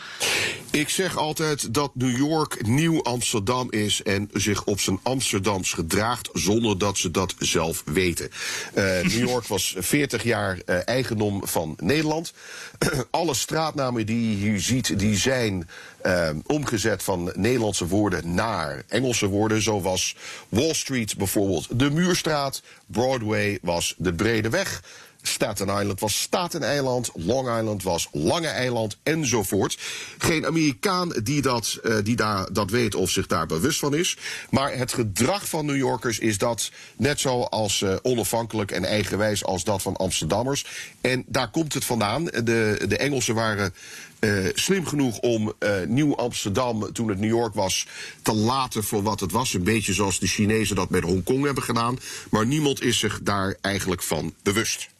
Speaker 3: Ik zeg altijd dat New York nieuw Amsterdam is en zich op zijn Amsterdams gedraagt zonder dat ze dat zelf weten. Uh, New York was 40 jaar uh, eigendom van Nederland. Alle straatnamen die je hier ziet, die zijn uh, omgezet van Nederlandse woorden naar Engelse woorden. Zo was Wall Street bijvoorbeeld de Muurstraat, Broadway was de Brede Weg. Staten Island was Staten-eiland, Long Island was Lange Eiland enzovoort. Geen Amerikaan die, dat, uh, die daar, dat weet of zich daar bewust van is. Maar het gedrag van New Yorkers is dat net zo als uh, onafhankelijk en eigenwijs als dat van Amsterdammers. En daar komt het vandaan. De, de Engelsen waren uh, slim genoeg om uh, Nieuw Amsterdam, toen het New York was, te laten voor wat het was. Een beetje zoals de Chinezen dat met Hongkong hebben gedaan. Maar niemand is zich daar eigenlijk van bewust.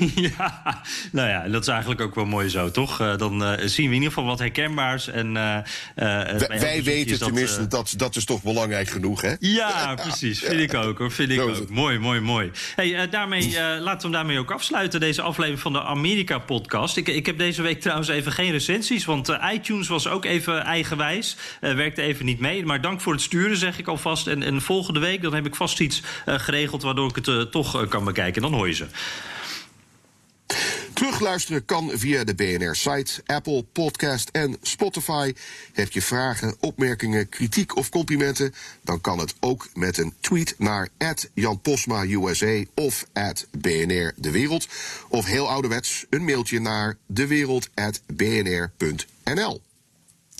Speaker 1: ja, nou ja, dat is eigenlijk ook wel mooi zo, toch? Uh, dan uh, zien we in ieder geval wat herkenbaars. En, uh,
Speaker 3: wij, wij weten dat, tenminste, dat, dat is toch belangrijk genoeg, hè?
Speaker 1: Ja, precies. Vind ik ook, hoor. Vind ik ook. Mooi, mooi, mooi. Hey, daarmee, laten we hem daarmee ook afsluiten, deze aflevering van de Amerika-podcast. Ik, ik heb deze week trouwens even geen recensies, want iTunes was ook even eigenwijs. werkte even niet mee. Maar dank voor het sturen, zeg ik alvast. En, en volgende week dan heb ik vast iets geregeld waardoor ik het toch kan bekijken. Dan hoor je ze.
Speaker 3: Terugluisteren kan via de BNR-site, Apple Podcast en Spotify. Heb je vragen, opmerkingen, kritiek of complimenten? Dan kan het ook met een tweet naar Jan Posma USA of BNR De Wereld. Of heel ouderwets een mailtje naar dewereld.bnr.nl.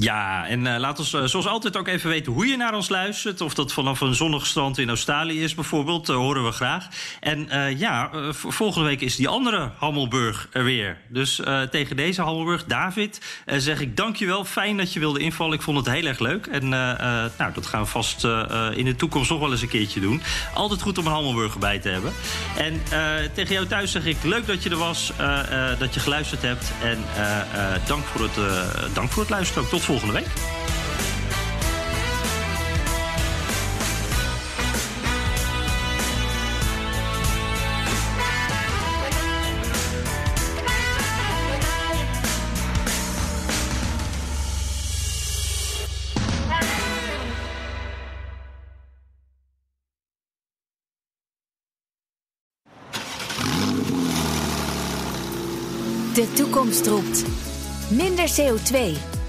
Speaker 1: Ja, en uh, laat ons uh, zoals altijd ook even weten hoe je naar ons luistert. Of dat vanaf een zonnig strand in Australië is bijvoorbeeld, uh, horen we graag. En ja, volgende week is die andere Hammelburg er weer. Dus tegen deze Hammelburg, David, zeg ik dankjewel. Fijn dat je wilde invallen. Ik vond het heel erg leuk. En nou, dat gaan we vast in de toekomst nog wel eens een keertje doen. Altijd goed om een Hammelburg erbij te hebben. En tegen jou thuis zeg ik leuk dat je er was, dat je geluisterd hebt. En dank, voor het, dank voor het luisteren. Tot volgende week.
Speaker 11: De toekomst roept. Minder CO2